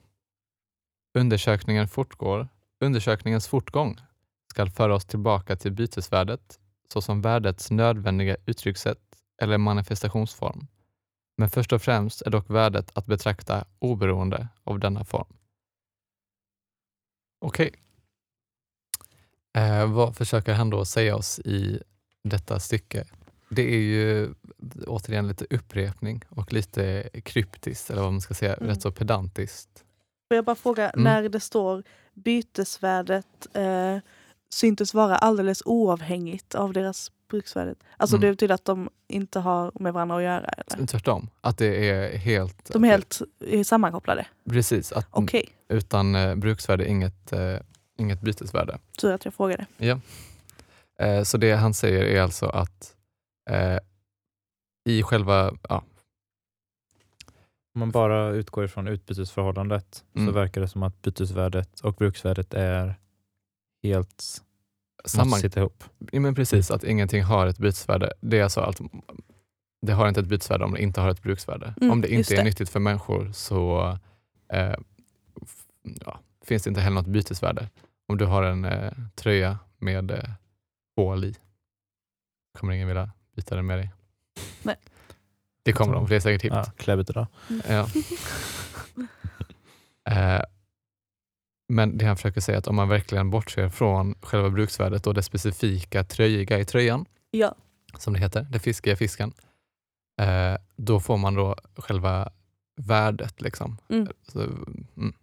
Undersökningen fortgår, undersökningens fortgång skall föra oss tillbaka till bytesvärdet såsom värdets nödvändiga uttryckssätt eller manifestationsform. Men först och främst är dock värdet att betrakta oberoende av denna form. Okej. Eh, vad försöker han då säga oss i detta stycke? Det är ju återigen lite upprepning och lite kryptiskt, eller vad man ska säga, Mm. rätt så pedantiskt. Får jag bara fråga, Mm. när det står bytesvärdet eh, syntes vara alldeles oavhängigt av deras bruksvärdet. Alltså Mm. det betyder att de inte har med varandra att göra? Eller? Tvärtom, att det är helt... De är helt eh, sammankopplade? Precis, att Okej, utan eh, bruksvärde inget, eh, inget bytesvärde. tur att jag frågade. Eh, så det han säger är alltså att eh, i själva, ja, Om man bara utgår ifrån utbytesförhållandet så Mm. verkar det som att bytesvärdet och bruksvärdet är helt samman, sitta ihop. ja, men precis, att ingenting har ett bytesvärde. Det är alltså att det har inte ett bytesvärde om det inte har ett bruksvärde. Mm, om det inte är det. nyttigt för människor så eh, ja, finns det inte heller något bytesvärde. Om du har en eh, tröja med eh, hål i, kommer ingen vilja byta den med dig. Nej. Det kommer de, för det är säkert hippt. Ja, kläbbigt idag. Ja. [LAUGHS] eh, men det han försöker säga är att om man verkligen bortser från själva bruksvärdet och det specifika tröjiga i tröjan, Ja, som det heter, det fiskiga i fisken, eh, då får man då själva värdet. Liksom. Mm. Så, mm,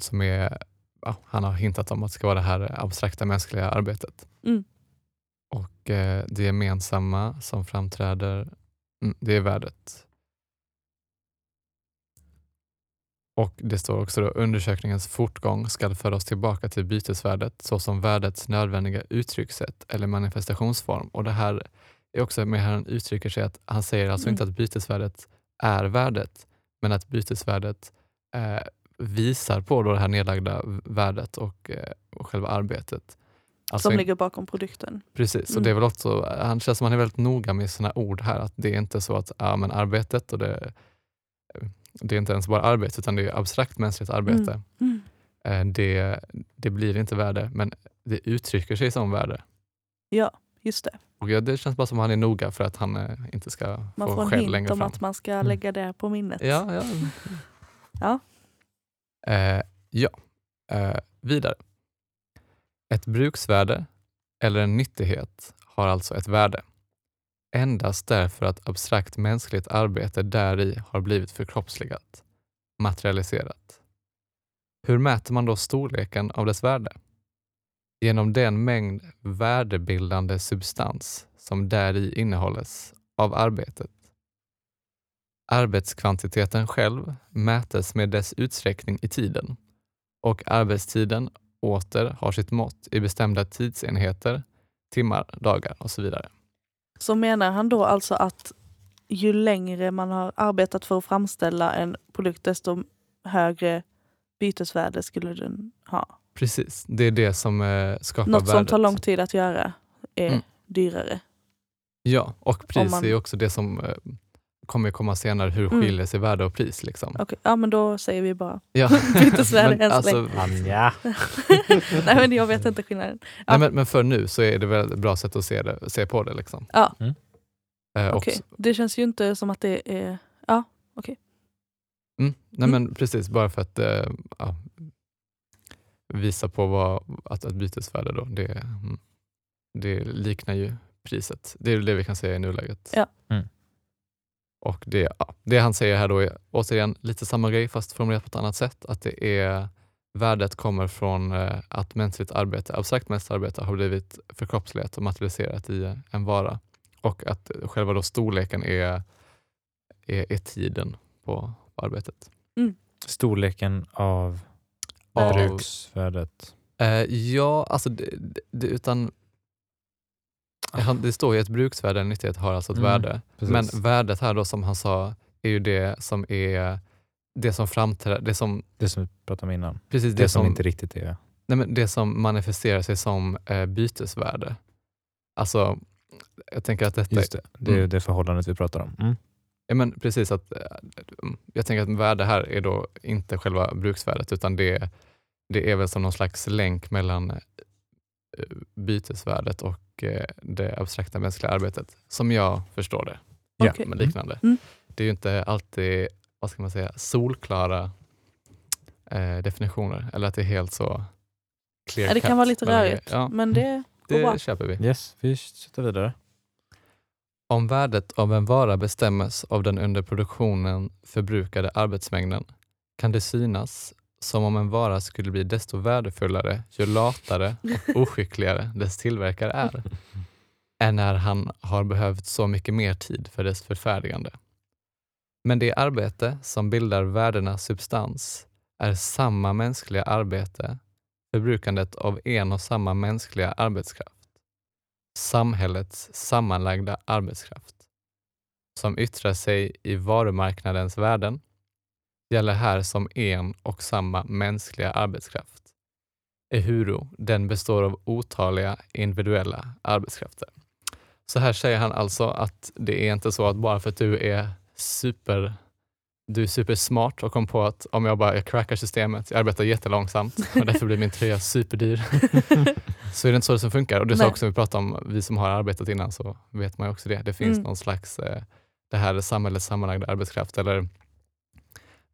som är, ja, han har hintat om att det ska vara det här abstrakta mänskliga arbetet. Mm. Och eh, det gemensamma som framträder, mm, det är värdet. Och det står också då undersökningens fortgång ska föra oss tillbaka till bytesvärdet såsom värdets nödvändiga uttryckssätt eller manifestationsform. Och det här är också med hur han uttrycker sig att han säger alltså Mm. inte att bytesvärdet är värdet, men att bytesvärdet eh, visar på då det här nedlagda värdet och, eh, och själva arbetet. Alltså som ligger bakom produkten. Precis, och Mm. det är väl också, han känns som han är väldigt noga med sina ord här. Att det är inte så att ja, men arbetet, och det, det är inte ens bara arbete utan det är abstrakt mänskligt arbete. Mm. Eh, Det, det blir inte värde, men det uttrycker sig som värde. Ja, just det. Och ja, det känns bara som att han är noga för att han eh, inte ska Man få får en skäll hint längre om fram. att man ska Mm. lägga det på minnet. Ja, ja. Ja. Eh, ja. Eh, vidare. Ett bruksvärde eller en nyttighet har alltså ett värde. Endast därför att abstrakt mänskligt arbete däri har blivit förkroppsligat, materialiserat. Hur mäter man då storleken av dess värde? Genom den mängd värdebildande substans som däri innehålles av arbetet. Arbetskvantiteten själv mätes med dess utsträckning i tiden och arbetstiden åter har sitt mått i bestämda tidsenheter, timmar, dagar och så vidare. Så menar han då alltså att ju längre man har arbetat för att framställa en produkt desto högre bytesvärde skulle den ha. Precis, det är det som eh, skapar Något värdet. som tar lång tid att göra är Mm. dyrare. Ja, och pris man- är också det som eh, kommer komma senare, hur Mm. skiljer sig värde och pris. Liksom. Okej, ja men då säger vi bara Ja. [LAUGHS] bytesvärde Men än alltså, Anja. [LAUGHS] Nej men jag vet inte skillnaden. Ja. nej, men, men för nu så är det väl ett bra sätt att se, det, se på det. Liksom. Ja. Mm. Eh, Okej, det känns ju inte som att det är... Ja, Mm, nej Mm. men precis, bara för att eh, ja, visa på vad, att ett bytesvärde då, det, mm, det liknar ju priset. Det är det vi kan säga i nuläget. Ja. Mm. Och det, ja, det han säger här då är återigen lite samma grej fast formulerat på ett annat sätt. Att det är värdet kommer från eh, att mänskligt arbete, abstrakt mänskligt arbete har blivit förkroppsligat och materialiserat i en vara. Och att själva då storleken är, är, är tiden på, på arbetet. Storleken av Av- bruksvärdet. Eh, ja, alltså det, det, utan han, det står ju att bruksvärde, en nyttighet, har alltså ett Mm, värde. precis. Men värdet här då som han sa är ju det som är det som framträder, det som, Det som vi pratade om innan. precis Det, det, som som, inte riktigt är... nej men det som manifesterar sig som eh, bytesvärde. Alltså, jag tänker att detta Just det, det är Mm. det förhållandet vi pratar om. Mm. Ja, men precis att eh, jag tänker att värde här är då inte själva bruksvärdet utan det, det är väl som någon slags länk mellan bytesvärdet och eh, det abstrakta mänskliga arbetet, som jag förstår det. Ja. Okej. Med liknande. Mm. Det är ju inte alltid, vad ska man säga, solklara eh, definitioner eller att det är helt så clear Ja, det kan vara lite mellan rörigt, grejer. Ja, men det går bra. det köper vi. Yes, vi sätter vidare. Om värdet av en vara bestämmes av den under produktionen förbrukade arbetsmängden kan det synas som om en vara skulle bli desto värdefullare ju latare och [LAUGHS] oskickligare dess tillverkare är, än när han har behövt så mycket mer tid för dess förfärdigande. Men det arbete som bildar värdenas substans är samma mänskliga arbete, förbrukandet av en och samma mänskliga arbetskraft samhällets sammanlagda arbetskraft som yttrar sig i varumarknadens värden gäller här som en och samma mänskliga arbetskraft. Ehuru den består av otaliga individuella arbetskrafter. Så här säger han alltså att det är inte så att bara för att du är super du är supersmart och kom på att om jag bara jag crackar systemet, jag arbetar jättelångsamt och därför blir min tröja superdyr. [LAUGHS] så är det inte så det som funkar. Och det Nej. också vi pratar om, vi som har arbetat innan så vet man ju också det. Det finns Mm. någon slags, eh, det här är samhällets sammanlagda arbetskraft eller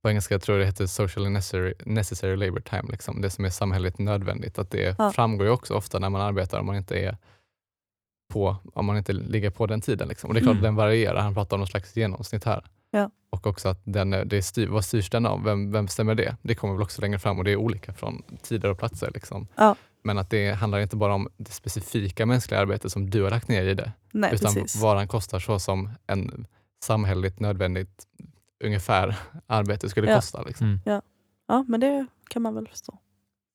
på engelska tror jag det heter socially necessary, necessary labor time, liksom. det som är samhälleligt nödvändigt. Att det Ja. framgår ju också ofta när man arbetar om man inte är på, om man inte ligger på den tiden. Liksom. Och det är klart Mm. att den varierar, han pratar om någon slags genomsnitt här. Ja. Och också att den, är- det styr, vad styrs den av? Vem, vem bestämmer det? Det kommer väl också längre fram och det är olika från tider och platser. Liksom. Ja. Men att det handlar inte bara om det specifika mänskliga arbetet som du har lagt ner i det, Nej, utan precis. varan kostar så som en samhälleligt nödvändigt ungefär [LAUGHS] arbete skulle Ja. kosta. Liksom. Mm. Ja, men det kan man väl förstå.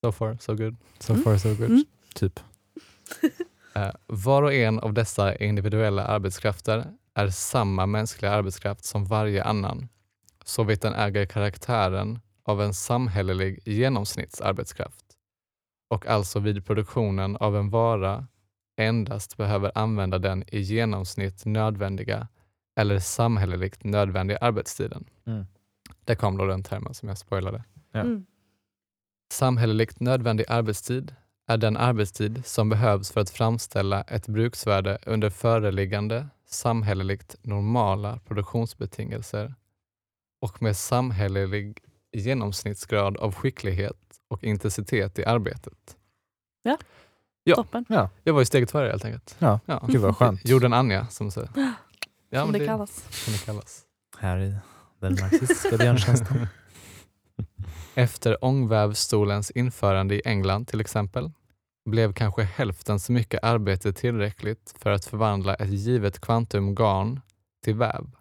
So far, so good. So Mm. far so good. Mm. Typ. [LAUGHS] Eh, var och en av dessa individuella arbetskrafter är samma mänskliga arbetskraft som varje annan, såvitt den äger karaktären av en samhällelig genomsnittsarbetskraft och alltså vid produktionen av en vara endast behöver använda den i genomsnitt nödvändiga eller samhälleligt nödvändiga arbetstiden. Mm. Där kom då den termen som jag spoilade. Ja. Mm. Samhälleligt nödvändig arbetstid är den arbetstid som behövs för att framställa ett bruksvärde under föreliggande samhälleligt normala produktionsbetingelser och med samhällelig genomsnittsgrad av skicklighet och intensitet i arbetet. Ja. Toppen, Ja, Jag var ju steget före helt enkelt. Ja. Ja. gud vad skönt. Jorden Anja som säger. [GASPS] [GASPS] Ja, som men det kallas. som det kallas. Här i den [LAUGHS] marxistiska björntjänsten. Efter ångvävstolens införande i England till exempel blev kanske hälften så mycket arbete tillräckligt för att förvandla ett givet kvantum garn till väv.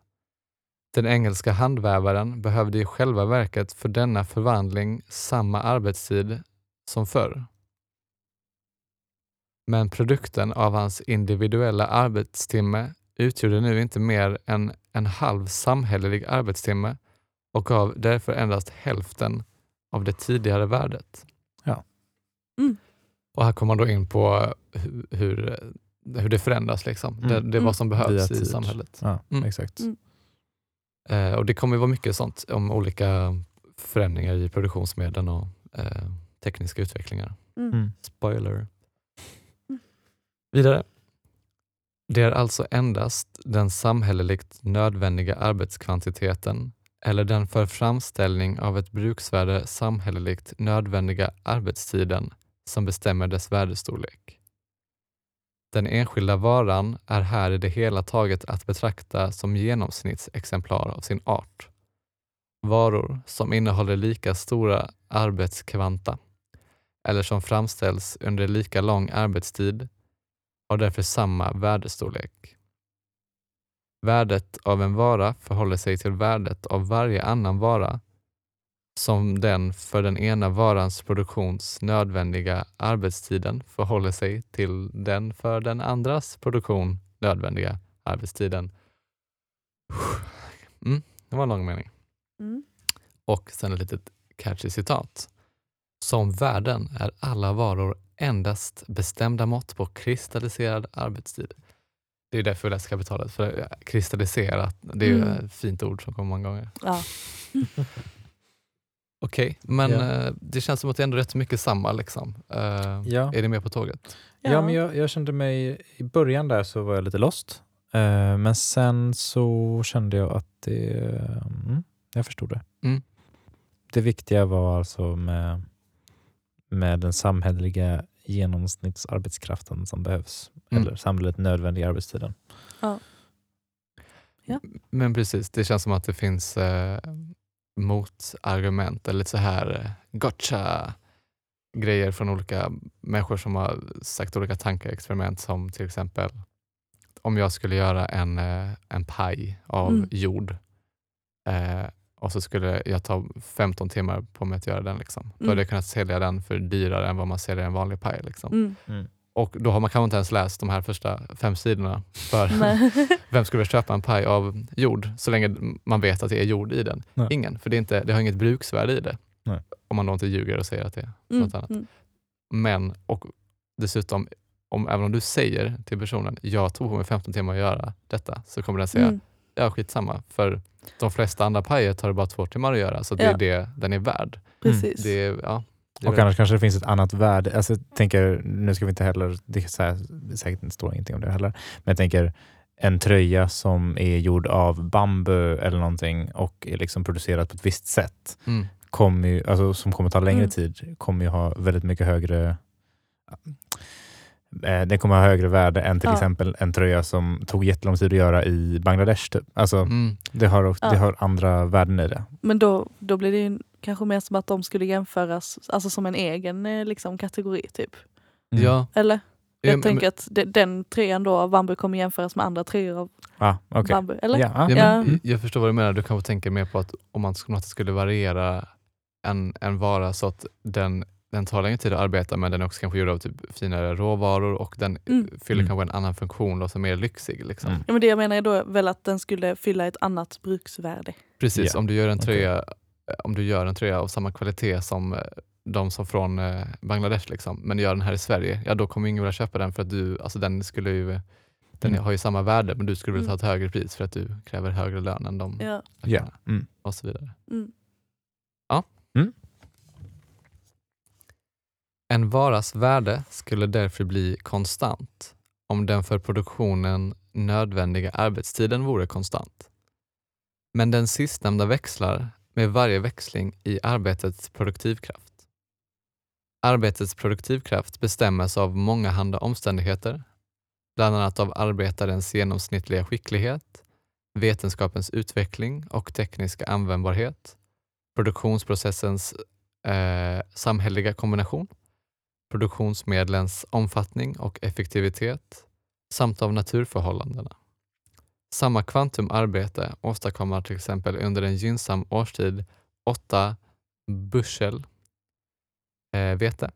Den engelska handvävaren behövde i själva verket för denna förvandling samma arbetstid som förr. Men produkten av hans individuella arbetstimme utgjorde nu inte mer än en halv samhällelig arbetstimme och gav därför endast hälften av det tidigare värdet. Ja. Mm. Och här kommer man då in på hur, hur, hur det förändras. Liksom. Mm. Det, det är Mm. vad som behövs Via i samhället. Ja, Mm. exakt. Mm. Eh, och Det kommer ju vara mycket sånt om olika förändringar i produktionsmedlen och eh, tekniska utvecklingar. Mm. Mm. Spoiler. Mm. Vidare. Det är alltså endast den samhälleligt nödvändiga arbetskvantiteten eller den för framställning av ett bruksvärde samhälleligt nödvändiga arbetstiden som bestämmer dess värdestorlek. Den enskilda varan är här i det hela taget att betrakta som genomsnittsexemplar av sin art. Varor som innehåller lika stora arbetskvanta eller som framställs under lika lång arbetstid har därför samma värdestorlek. Värdet av en vara förhåller sig till värdet av varje annan vara som den för den ena varans produktions nödvändiga arbetstiden förhåller sig till den för den andras produktion nödvändiga arbetstiden. Mm, det var en lång mening. Mm. Och sen ett litet catchy citat. Som värden är alla varor endast bestämda mått på kristalliserad arbetstid. Det är därför vi läser kapitalet, för kristalliserat, det är ju Mm. ett fint ord som kommer många gånger. Ja. [LAUGHS] Okej, men Ja. eh, det känns som att det är ändå rätt mycket samma. Liksom. Eh, Ja. Är ni med på tåget? Ja, men jag, jag kände mig, i början där så var jag lite lost. Eh, men sen så kände jag att det, mm, jag förstod det. det viktiga var alltså med, med den samhälleliga genomsnittsarbetskraften som behövs. Mm. Eller samhället nödvändiga arbetstiden. Men precis, det känns som att det finns eh, motargument eller lite så här eh, gotcha grejer från olika människor som har sagt olika tankeexperiment som till exempel om jag skulle göra en, eh, en paj av Mm. jord eh, och så skulle jag ta 15 timmar på mig att göra den. Liksom. Då Mm. hade jag kunnat sälja den för dyrare än vad man säljer en vanlig paj. Liksom. Mm. Och då har man kanske inte ens läst de här första fem sidorna. För [LAUGHS] vem skulle vilja köpa en paj av jord så länge man vet att det är jord i den? Nej. Ingen, för det, är inte, det har inget bruksvärde i det. Nej. Om man då inte ljuger och säger att det är Mm. något annat. Mm. Men, och dessutom, om, även om du säger till personen, jag tog på mig 15 timmar att göra detta, så kommer den säga, Mm. ja skitsamma. För de flesta andra pajer tar det bara två timmar att göra, så det Ja. är det den är värd. Precis. Det ja, det Och väl- annars kanske det finns ett annat värde. Alltså, jag tänker, nu ska vi inte heller, det är så här, det är säkert inte står ingenting om det heller, men jag tänker en tröja som är gjord av bambu eller någonting och är liksom producerad på ett visst sätt, mm, kommer ju, alltså, som kommer ta längre Mm. tid, kommer ju ha väldigt mycket högre den kommer ha högre värde än till Ja. exempel en tröja som tog jättelång tid att göra i Bangladesh. Typ. Alltså, mm, det, har, det Ja. har andra värden i det. Men då, då blir det ju kanske mer som att de skulle jämföras alltså som en egen eh, liksom, kategori. typ. Mm. ja. Eller? Ja, Jag men- tänker att de, den tröjan då av bambu kommer jämföras med andra tröjor av Ah, okej. bambu. Eller? Ja, ah. Ja, Ja. men Jag förstår vad du menar. Du kanske tänker mer på att om man skulle variera en, en vara så att den, den tar längre tid att arbeta men den är också kanske gjord av typ finare råvaror och den Mm. fyller Mm. kanske en annan funktion då, som är mer lyxig. Liksom. Mm. Ja, men det jag menar är då väl att den skulle fylla ett annat bruksvärde. Precis, Ja, om, du gör en tröja, eh, om du gör en tröja av samma kvalitet som eh, de som från eh, Bangladesh, liksom, men gör den här i Sverige, ja då kommer ingen vilja köpa den för att du, alltså den skulle ju den Mm. har ju samma värde men du skulle vilja ta Mm. ett högre pris för att du kräver högre lön än dem. Ja. Ja. Mm. Och så vidare. Mm. En varas värde skulle därför bli konstant om den för produktionen nödvändiga arbetstiden vore konstant. Men den sistnämnda växlar med varje växling i arbetets produktivkraft. Arbetets produktivkraft bestämmes av mångahanda omständigheter, bland annat av arbetarens genomsnittliga skicklighet, vetenskapens utveckling och tekniska användbarhet, produktionsprocessens eh, samhälleliga kombination, produktionsmedlens omfattning och effektivitet samt av naturförhållandena. Samma kvantum arbete åstadkommer till exempel under en gynnsam årstid 8 bushel eh, vete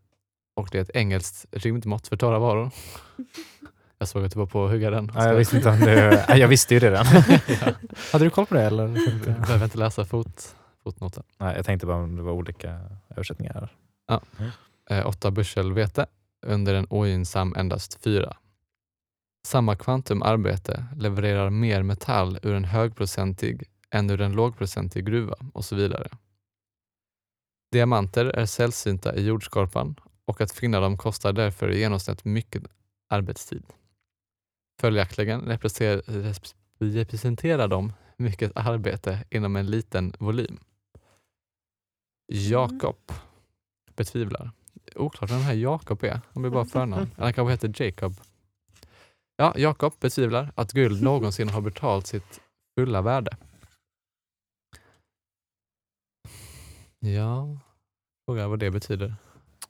och det är ett engelskt rymdmått för torra varor. [LAUGHS] Jag såg att du var på att hugga den. Ja, jag, visste inte om det, ja, jag visste ju det redan. Ja. [LAUGHS] [LAUGHS] Hade du koll på det? Eller? Du behöver inte läsa fot, fotnoten. Nej, jag tänkte bara om det var olika översättningar. eh, 8 bushel vete, under en ogynnsam endast 4. Samma kvantum arbete levererar mer metall ur en högprocentig än ur en lågprocentig gruva och så vidare. Diamanter är sällsynta i jordskorpan och att finna dem kostar därför i genomsnitt mycket arbetstid. Följaktligen representerar, res- representerar de mycket arbete inom en liten volym. Jakob betvivlar. Oklart vem den här Jakob är. Han blir bara [LAUGHS] förnamn. Han kanske heter Jacob. Ja, Jakob betvivlar att guld någonsin har betalt sitt fulla värde. Ja, frågar vad det betyder.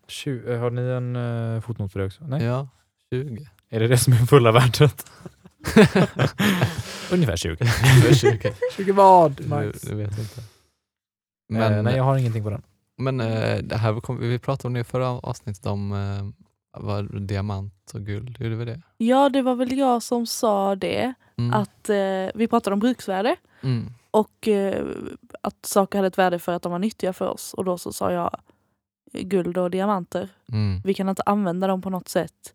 Tju- har ni en uh, fotnot för det också? Nej? Ja, 20. Är det det som är fulla värdet? [LAUGHS] Ungefär 20. Ungefär 20. 20 vad? Du, du vet inte. Men, Men, nej, jag har ingenting på den. Men eh, det här kom, vi pratade om det i förra avsnittet om eh, vad, diamant och guld. Gjorde vi det? Ja, det var väl jag som sa det. Mm. Att eh, Vi pratade om bruksvärde Mm. och eh, att saker hade ett värde för att de var nyttiga för oss. Och då så sa jag eh, guld och diamanter. Mm. Vi kan inte använda dem på något sätt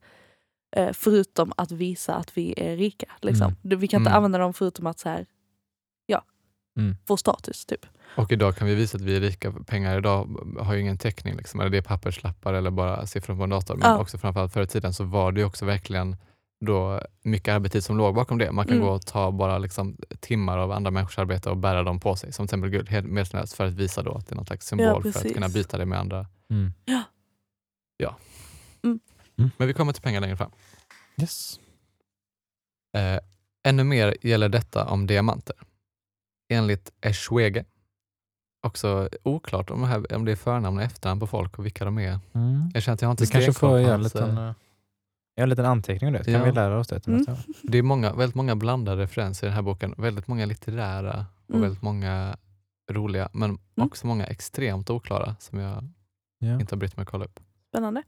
eh, förutom att visa att vi är rika. Liksom. Mm. Vi kan inte Mm. använda dem förutom att så här, Mm. få status. typ. Och idag kan vi visa att vi är rika. Pengar idag har ju ingen täckning. Liksom. Eller det är papperslappar eller bara siffror på en dator. Men Ja. också framförallt förr i tiden så var det ju också verkligen då mycket arbetstid som låg bakom det. Man kan Mm. gå och ta bara liksom timmar av andra människors arbete och bära dem på sig, som till exempel guld, helt medvetslöst för att visa då att det är någon slags symbol för att kunna byta det med andra. Mm. Men vi kommer till pengar längre fram. Yes. Eh, ännu mer gäller detta om diamanter. Enligt Eschwege, också oklart om det, här, om det är förnamn och efternamn på folk och vilka de är. Mm. Jag känner att jag har inte Vi kanske får göra en liten, göra en liten anteckning om det, så kan Ja. vi lära oss det till Mm. gång. Det är många, väldigt många blandade referenser i den här boken. Väldigt många litterära och Mm. väldigt många roliga, men Mm. också många extremt oklara som jag Ja. inte har brytt mig att kolla upp. Spännande.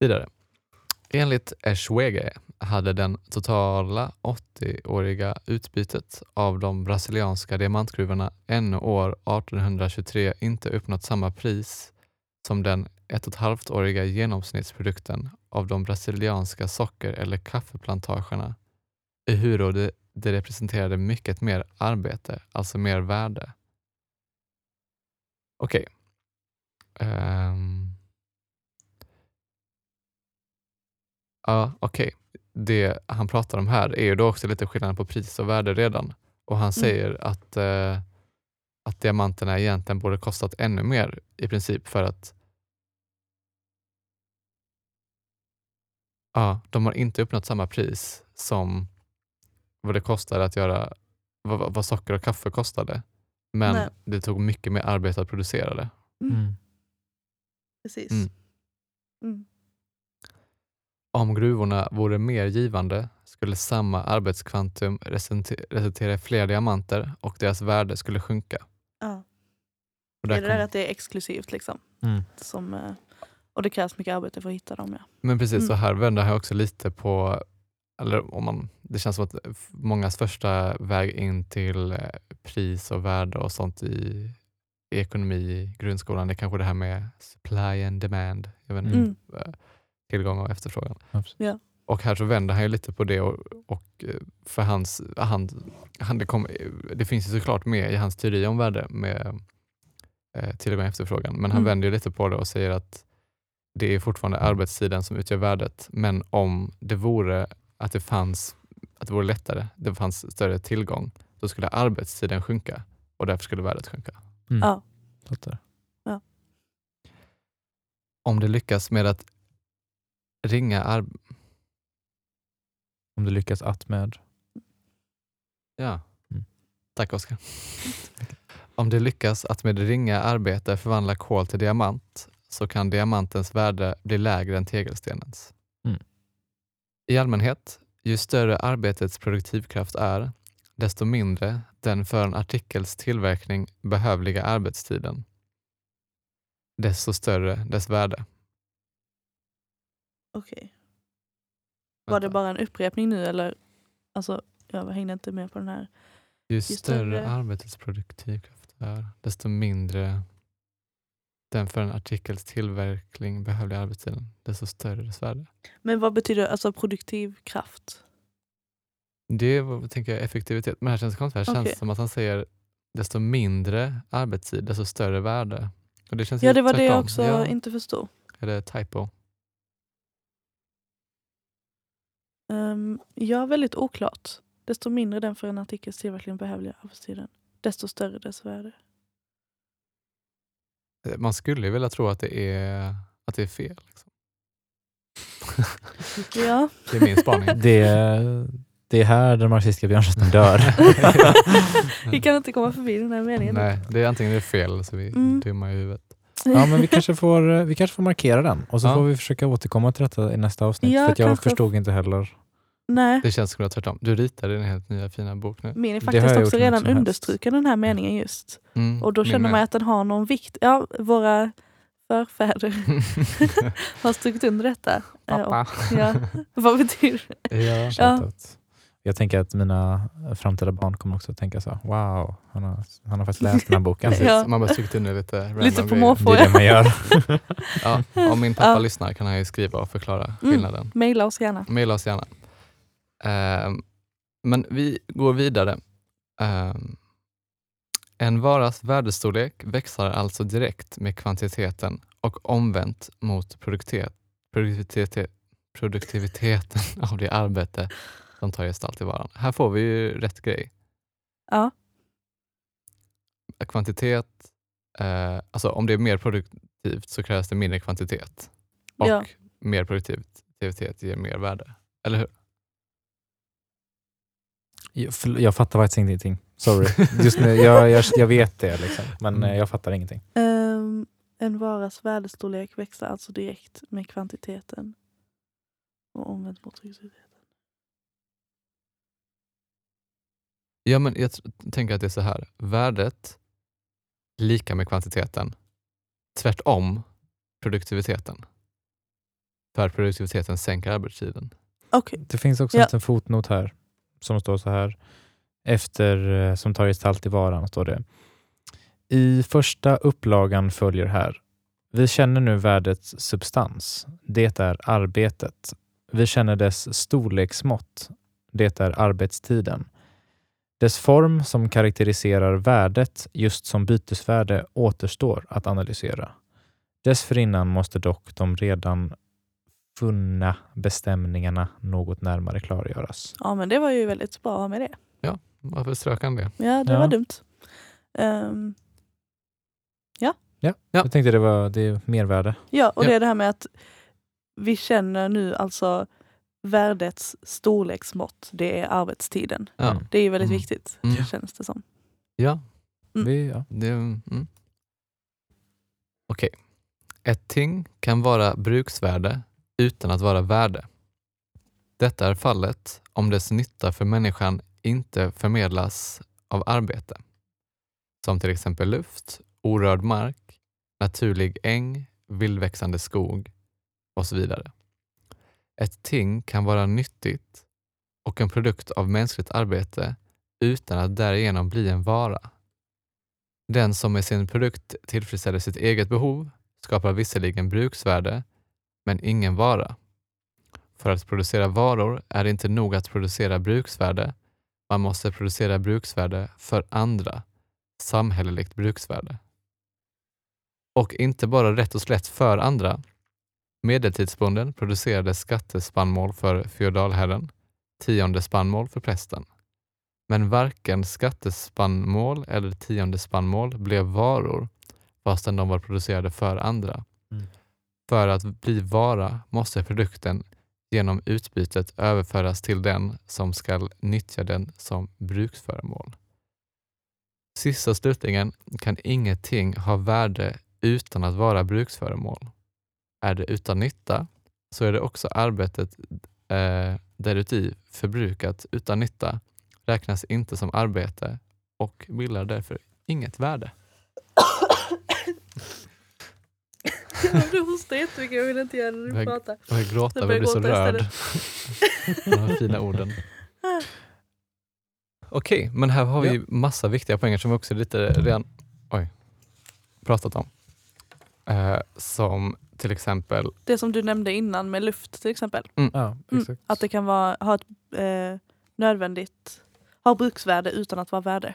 Vidare. Enligt Eschwege hade den totala 80-åriga utbytet av de brasilianska diamantgruvorna ännu år 1823 inte uppnått samma pris som den ett och ett halvt åriga genomsnittsprodukten av de brasilianska socker eller kaffeplantagerna, ehuru det, det representerade mycket mer arbete, alltså mer värde. Okej. Ehm. Ja, okej. Det han pratar om här är ju då också lite skillnad på pris och värde redan. Och han säger att, eh, att diamanterna egentligen borde kostat ännu mer i princip för att ja, de har inte uppnått samma pris som vad det kostade att göra vad, vad socker och kaffe kostade. Men Nej. det tog mycket mer arbete att producera det. Mm. Precis. Mm. Om gruvorna vore mer givande skulle samma arbetskvantum resulte- resultera i fler diamanter och deras värde skulle sjunka. Ja. Och Det är det där att det är exklusivt liksom. Mm. Som, eh, och det krävs mycket arbete för att hitta dem. Ja. men precis, Mm. så här vänder han också lite på, eller om man, det känns som att mångas första väg in till eh, pris och värde och sånt i, i ekonomi i grundskolan, det är kanske det här med supply and demand. Jag vet inte, Mm. Tillgång och efterfrågan. Ja. Och här så vänder han ju lite på det och, och eh, för hans, han, han, det, kom, det finns ju såklart med i hans teori om värde med eh, tillgång och efterfrågan, men han Mm. vänder ju lite på det och säger att det är fortfarande arbetstiden som utgör värdet, men om det vore att det fanns att det vore lättare, det fanns större tillgång, då skulle arbetstiden sjunka och därför skulle värdet sjunka. Mm. Ja. Fattar. Om det lyckas med att ringa ar- Om du lyckas att med. Ja. Mm. Tack Oskar. [LAUGHS] Om det lyckas att med ringa arbete förvandla kol till diamant så kan diamantens värde bli lägre än tegelstenens. Mm. I allmänhet, ju större arbetets produktivkraft är, desto mindre den för en artikels tillverkning behövliga arbetstiden. Desto större dess värde. Okej. Var det Vänta. bara en upprepning nu eller? Alltså, jag hängde inte med på den här. Ju större- större arbetets produktivkraft är, desto mindre den för en artikels tillverkning behövliga arbetstiden, desto större dess värde. Men vad betyder alltså produktiv kraft? Det vad- tänker jag, effektivitet. Men här känns det konstigt. Här känns Okej. det som att han säger desto mindre arbetstid, desto större värde. Och det känns Ja ju det var det jag tvärtom. också Ja, inte förstod. Är det typo? Um, ja, väldigt oklart. Desto mindre den för en artikels tillverkning behövliga arbetstiden, desto större dess värde. Eh, Man skulle ju vilja tro att det är, att det är fel. Liksom. [LAUGHS] Ja, [LAUGHS] det är min spaning. Det, det är här den marxistiska björnrösten dör. [LAUGHS] vi kan inte komma förbi den här meningen. Nej, det är antingen det är fel så vi är Mm. dumma i huvudet. Ja, men vi [LAUGHS] kanske, får, vi kanske får markera den och så Ja. får vi försöka återkomma till detta i nästa avsnitt. Ja, för att jag kanske. förstod inte heller. Nej, Det känns som att tvärtom. Du ritar din helt nya fina bok nu. min är Det har faktiskt jag också redan understruken den här meningen just. Mm, Och då känner med. man att den har någon vikt. Ja, våra förfäder [LAUGHS] [LAUGHS] har strukit under detta. Eh, och- Pappa. Ja, vad betyder det? ja. Jag tänker att mina framtida barn kommer också att tänka så wow, han har, han har faktiskt läst den här boken. [LAUGHS] Ja. Man bara strukit under lite Lite på måfå. Det är det man gör. [LAUGHS] Ja, om min pappa Ja. lyssnar kan han ju skriva och förklara Mm. skillnaden. Maila oss gärna. Maila oss gärna. Ehm, men vi går vidare. Ehm, en varas värdestorlek växlar alltså direkt med kvantiteten och omvänt mot produktivitet. produktivitet produktiviteten [LAUGHS] av det arbete som tar gestalt i varan. Här får vi ju rätt grej. Ja. Kvantitet, eh, alltså om det är mer produktivt så krävs det mindre kvantitet. Och Ja. mer produktivitet ger mer värde. Eller hur? Jag, jag fattar faktiskt ingenting. Sorry. [LAUGHS] Just nu, jag, jag, jag vet det, liksom, men Mm. eh, jag fattar ingenting. Ehm, en varas värdestorlek växlar alltså direkt med kvantiteten. Och omvänt mot produktiviteten. Ja, men jag tänker att det är så här. Värdet lika med kvantiteten. Tvärtom produktiviteten. För produktiviteten sänker arbetstiden. Okej, Det finns också Ja. en fotnot här som står så här. Efter eh, som tar gestalt i varan står det. I första upplagan följer här. Vi känner nu värdets substans. Det är arbetet. Vi känner dess storleksmått. Det är arbetstiden. Dess form som karaktäriserar värdet just som bytesvärde återstår att analysera. Dessförinnan måste dock de redan funna bestämningarna något närmare klargöras. ja men det var ju väldigt bra att ha med det. Varför strök han det? Ja, det Ja. var dumt. Ehm, Ja. Jag tänkte det var det är mervärde. ja, och Ja. det är det här med att vi känner nu alltså värdets storleksmått. Det är arbetstiden. Ja. Det är ju väldigt Mm. viktigt, Mm. känns det som. ja, Mm. Vi, ja. det... Mm. Okej. Ett ting kan vara bruksvärde utan att vara värde. Detta är fallet om dess nytta för människan inte förmedlas av arbete. Som till exempel luft, orörd mark, naturlig äng, vildväxande skog och så vidare. Ett ting kan vara nyttigt och en produkt av mänskligt arbete utan att därigenom bli en vara. Den som med sin produkt tillfredsställer sitt eget behov skapar visserligen bruksvärde, men ingen vara. För att producera varor är det inte nog att producera bruksvärde, man måste producera bruksvärde för andra, samhälleligt bruksvärde. Och inte bara rätt och slätt för andra. Medeltidsbonden producerade skattespannmål för feodalherren, tionde spannmål för prästen. Men varken skattespannmål eller tionde spannmål blev varor fastän de var producerade för andra. Mm. För att bli vara måste produkten genom utbytet överföras till den som ska nyttja den som bruksföremål. Sist och slutligen kan ingenting ha värde utan att vara bruksföremål. Är det utan nytta så är det också arbetet eh, däruti förbrukat utan nytta räknas inte som arbete och bildar därför inget värde. Du hostar jättemycket, jag vill inte göra det du Jag- pratar. Jag vill gråta, Jag jag börjar blir så rörd. De här fina orden. [LAUGHS] Okej, men här har vi massa viktiga poänger som vi också lite redan oj, pratat om. Eh, som till exempel, Det som du nämnde innan med luft till exempel. Ja, Mm. Att det kan vara, ha ett eh, nödvändigt, ha bruksvärde utan att vara värde.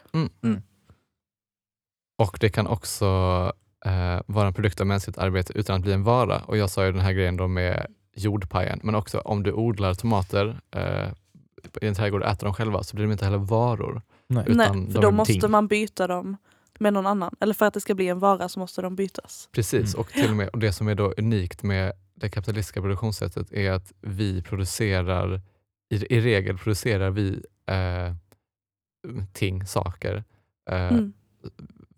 och det kan också eh, vara en produkt av mänskligt arbete utan att bli en vara. Och jag sa ju den här grejen då med jordpajen, men också om du odlar tomater eh, i en trädgård och äter dem själva så blir de inte heller varor. Nej. Utan Nej, för då måste ting. man byta dem med någon annan. Eller för att det ska bli en vara så måste de bytas. Precis, Mm. och till och med och det som är då unikt med det kapitalistiska produktionssättet är att vi producerar, i, i regel producerar vi eh, ting, saker, eh, Mm.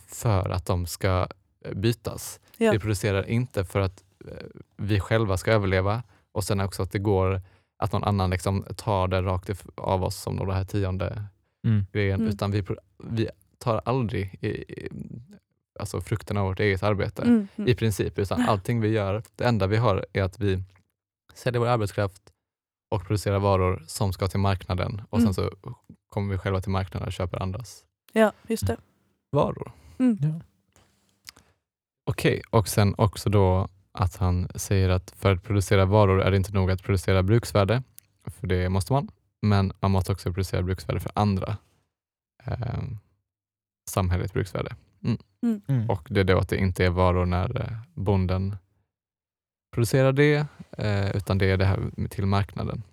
för att de ska bytas. Ja. Vi producerar inte för att eh, vi själva ska överleva och sen också att det går att någon annan liksom tar det rakt av oss som då det här tionde Mm. grejen, Mm. utan vi, vi tar aldrig i, i, alltså frukten av vårt eget arbete Mm. i Mm. princip, utan [LAUGHS] allting vi gör, det enda vi har är att vi säljer vår arbetskraft och producerar varor som ska till marknaden och Mm. sen så kommer vi själva till marknaden och köper andras Ja, just det. varor. Mm. Ja. Okej, och sen också då att han säger att för att producera varor är det inte nog att producera bruksvärde, för det måste man, men man måste också producera bruksvärde för andra. Eh, samhälleligt bruksvärde. Mm. Och det är då att det inte är varor när eh, bonden producera det, eh, utan det är det här till marknaden.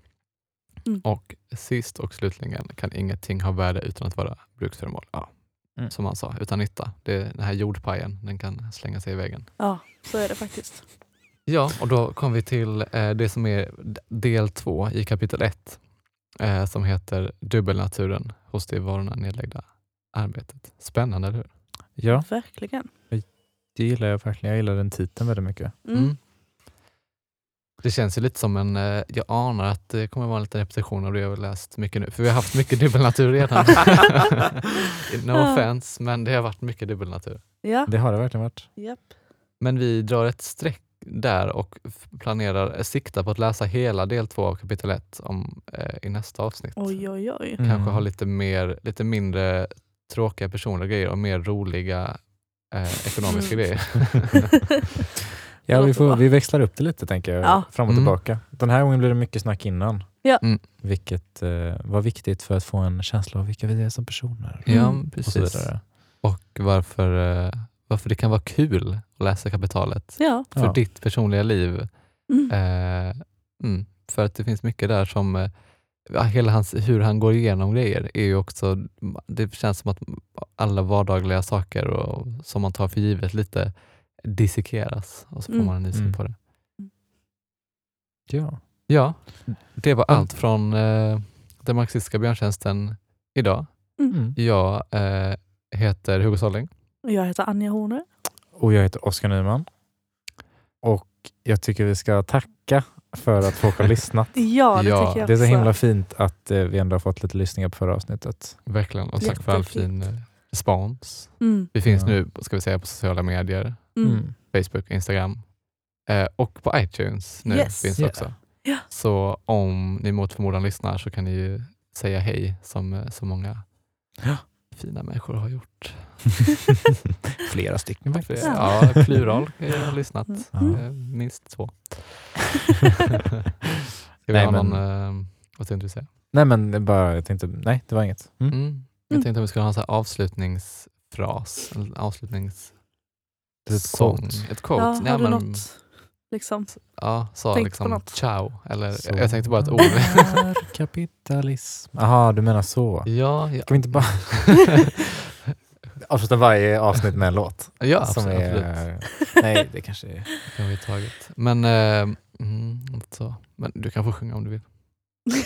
Mm. Och sist och slutligen kan ingenting ha värde utan att vara bruksföremål. Ja. Mm. Som han sa, utan nytta. Det, den här jordpajen, den kan slänga sig i väggen. Ja, så är det faktiskt. Ja, och då kom vi till eh, det som är del två i kapitel ett eh, som heter Dubbelnaturen hos det i varorna nedlagda arbetet. Spännande, eller hur? Ja, Verkligen. det gillar jag verkligen. Jag gillar den titeln väldigt mycket. Mm. Mm. Det känns ju lite som en, eh, jag anar att det kommer vara en liten repetition av det jag har läst mycket nu, för vi har haft mycket dubbelnatur redan. [LAUGHS] no offense, men det har varit mycket dubbelnatur. Ja, Det har det verkligen varit. japp. Men vi drar ett streck där och f- planerar, sikta på att läsa hela del två av kapitel ett om, eh, i nästa avsnitt. Oj, oj, oj. Mm. Kanske ha lite, mer, lite mindre tråkiga personliga grejer och mer roliga eh, ekonomiska Mm. grejer. [LAUGHS] Ja, vi, får, vi växlar upp det lite tänker jag, Ja. fram och Mm. tillbaka. Den här gången blir det mycket snack innan. Ja. Mm. Vilket eh, var viktigt för att få en känsla av vilka vi är som personer. Ja, Mm. Och så precis. vidare. Och varför, eh, varför det kan vara kul att läsa kapitalet Ja. för Ja. ditt personliga liv. Mm. Eh, mm, för att det finns mycket där som, eh, hela hans, hur han går igenom grejer är ju också, det känns som att alla vardagliga saker och, som man tar för givet lite dissekeras och så får Mm. man en ny syn Mm. på det. Ja. Ja, det var Mm. allt från eh, den marxistiska björntjänsten idag. Mm. Jag eh, heter Hugo Solling. Och Jag heter Anja Horner. Och jag heter Oskar Nyman. Och jag tycker vi ska tacka för att folk har lyssnat. [LAUGHS] Ja, det Ja, tycker jag Det är så också. himla fint att eh, vi ändå har fått lite lyssningar på förra avsnittet. Verkligen, och tack för all fin eh, respons. Mm. Vi finns Ja. nu ska vi säga, på sociala medier, Mm. Mm. Facebook, Instagram eh, och på iTunes nu Yes. finns Yeah. också. Ja. Så om ni mot förmodan lyssnar så kan ni ju säga hej som eh, så många Ja. Fina människor har gjort. [LAUGHS] Flera stycken faktiskt. Ja. Ja, plural jag har lyssnat. Mm. Eh, minst två. [LAUGHS] Ska vi Nej, ha någon, men- eh, vad tänkte du säga? Nej men det bara, jag tänkte, nej det var inget. Mm. Mm. Jag Mm. tänkte att vi skulle ha en sån här avslutningsfras, en avslutnings Ett quote. Ett quote. Ja, har Ja, du men- något? Liksom. Ja, sa Tänk på liksom något. ciao. Eller, Så jag tänkte bara ett ord. är [LAUGHS] kapitalism. Jaha, du menar så. ja, ja. Kan vi inte bara [LAUGHS] avsluta varje avsnitt med en låt? ja som absolut. är, nej, det kanske är... Det har vi tagit. Men, eh, mm, så. men du kan få sjunga om du vill. [LAUGHS]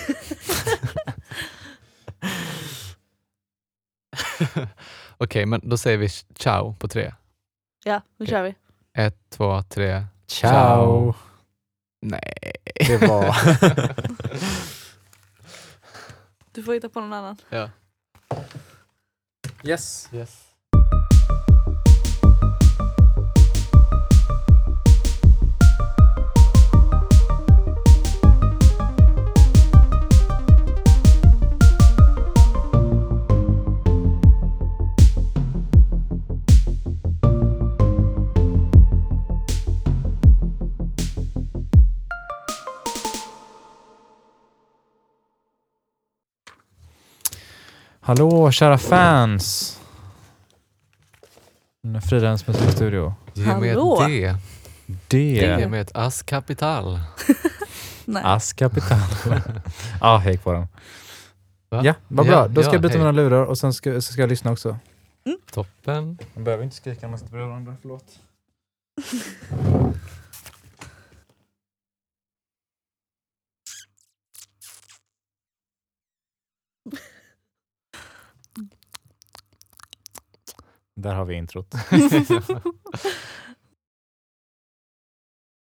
Okej, men då säger vi ciao på tre. Ja, nu kör vi. Ett, två, tre. Ciao! Nej. Det var... Du får hitta på någon annan. ja. Yes. Yes. Hallå kära fans! Fridhems musikstudio. Ge mig Hallå. ett D. Det Ge är mig ett askapital. [LAUGHS] Nej. Askapital. [LAUGHS] ja, hej på den. Va? Ja, vad Ja, bra. Då ska ja, jag byta hej. mina lurar och sen ska, så ska jag lyssna också. Toppen. Man behöver inte skrika när man sitter bredvid varandra, förlåt. [LAUGHS] Där har vi introt. [LAUGHS] [LAUGHS]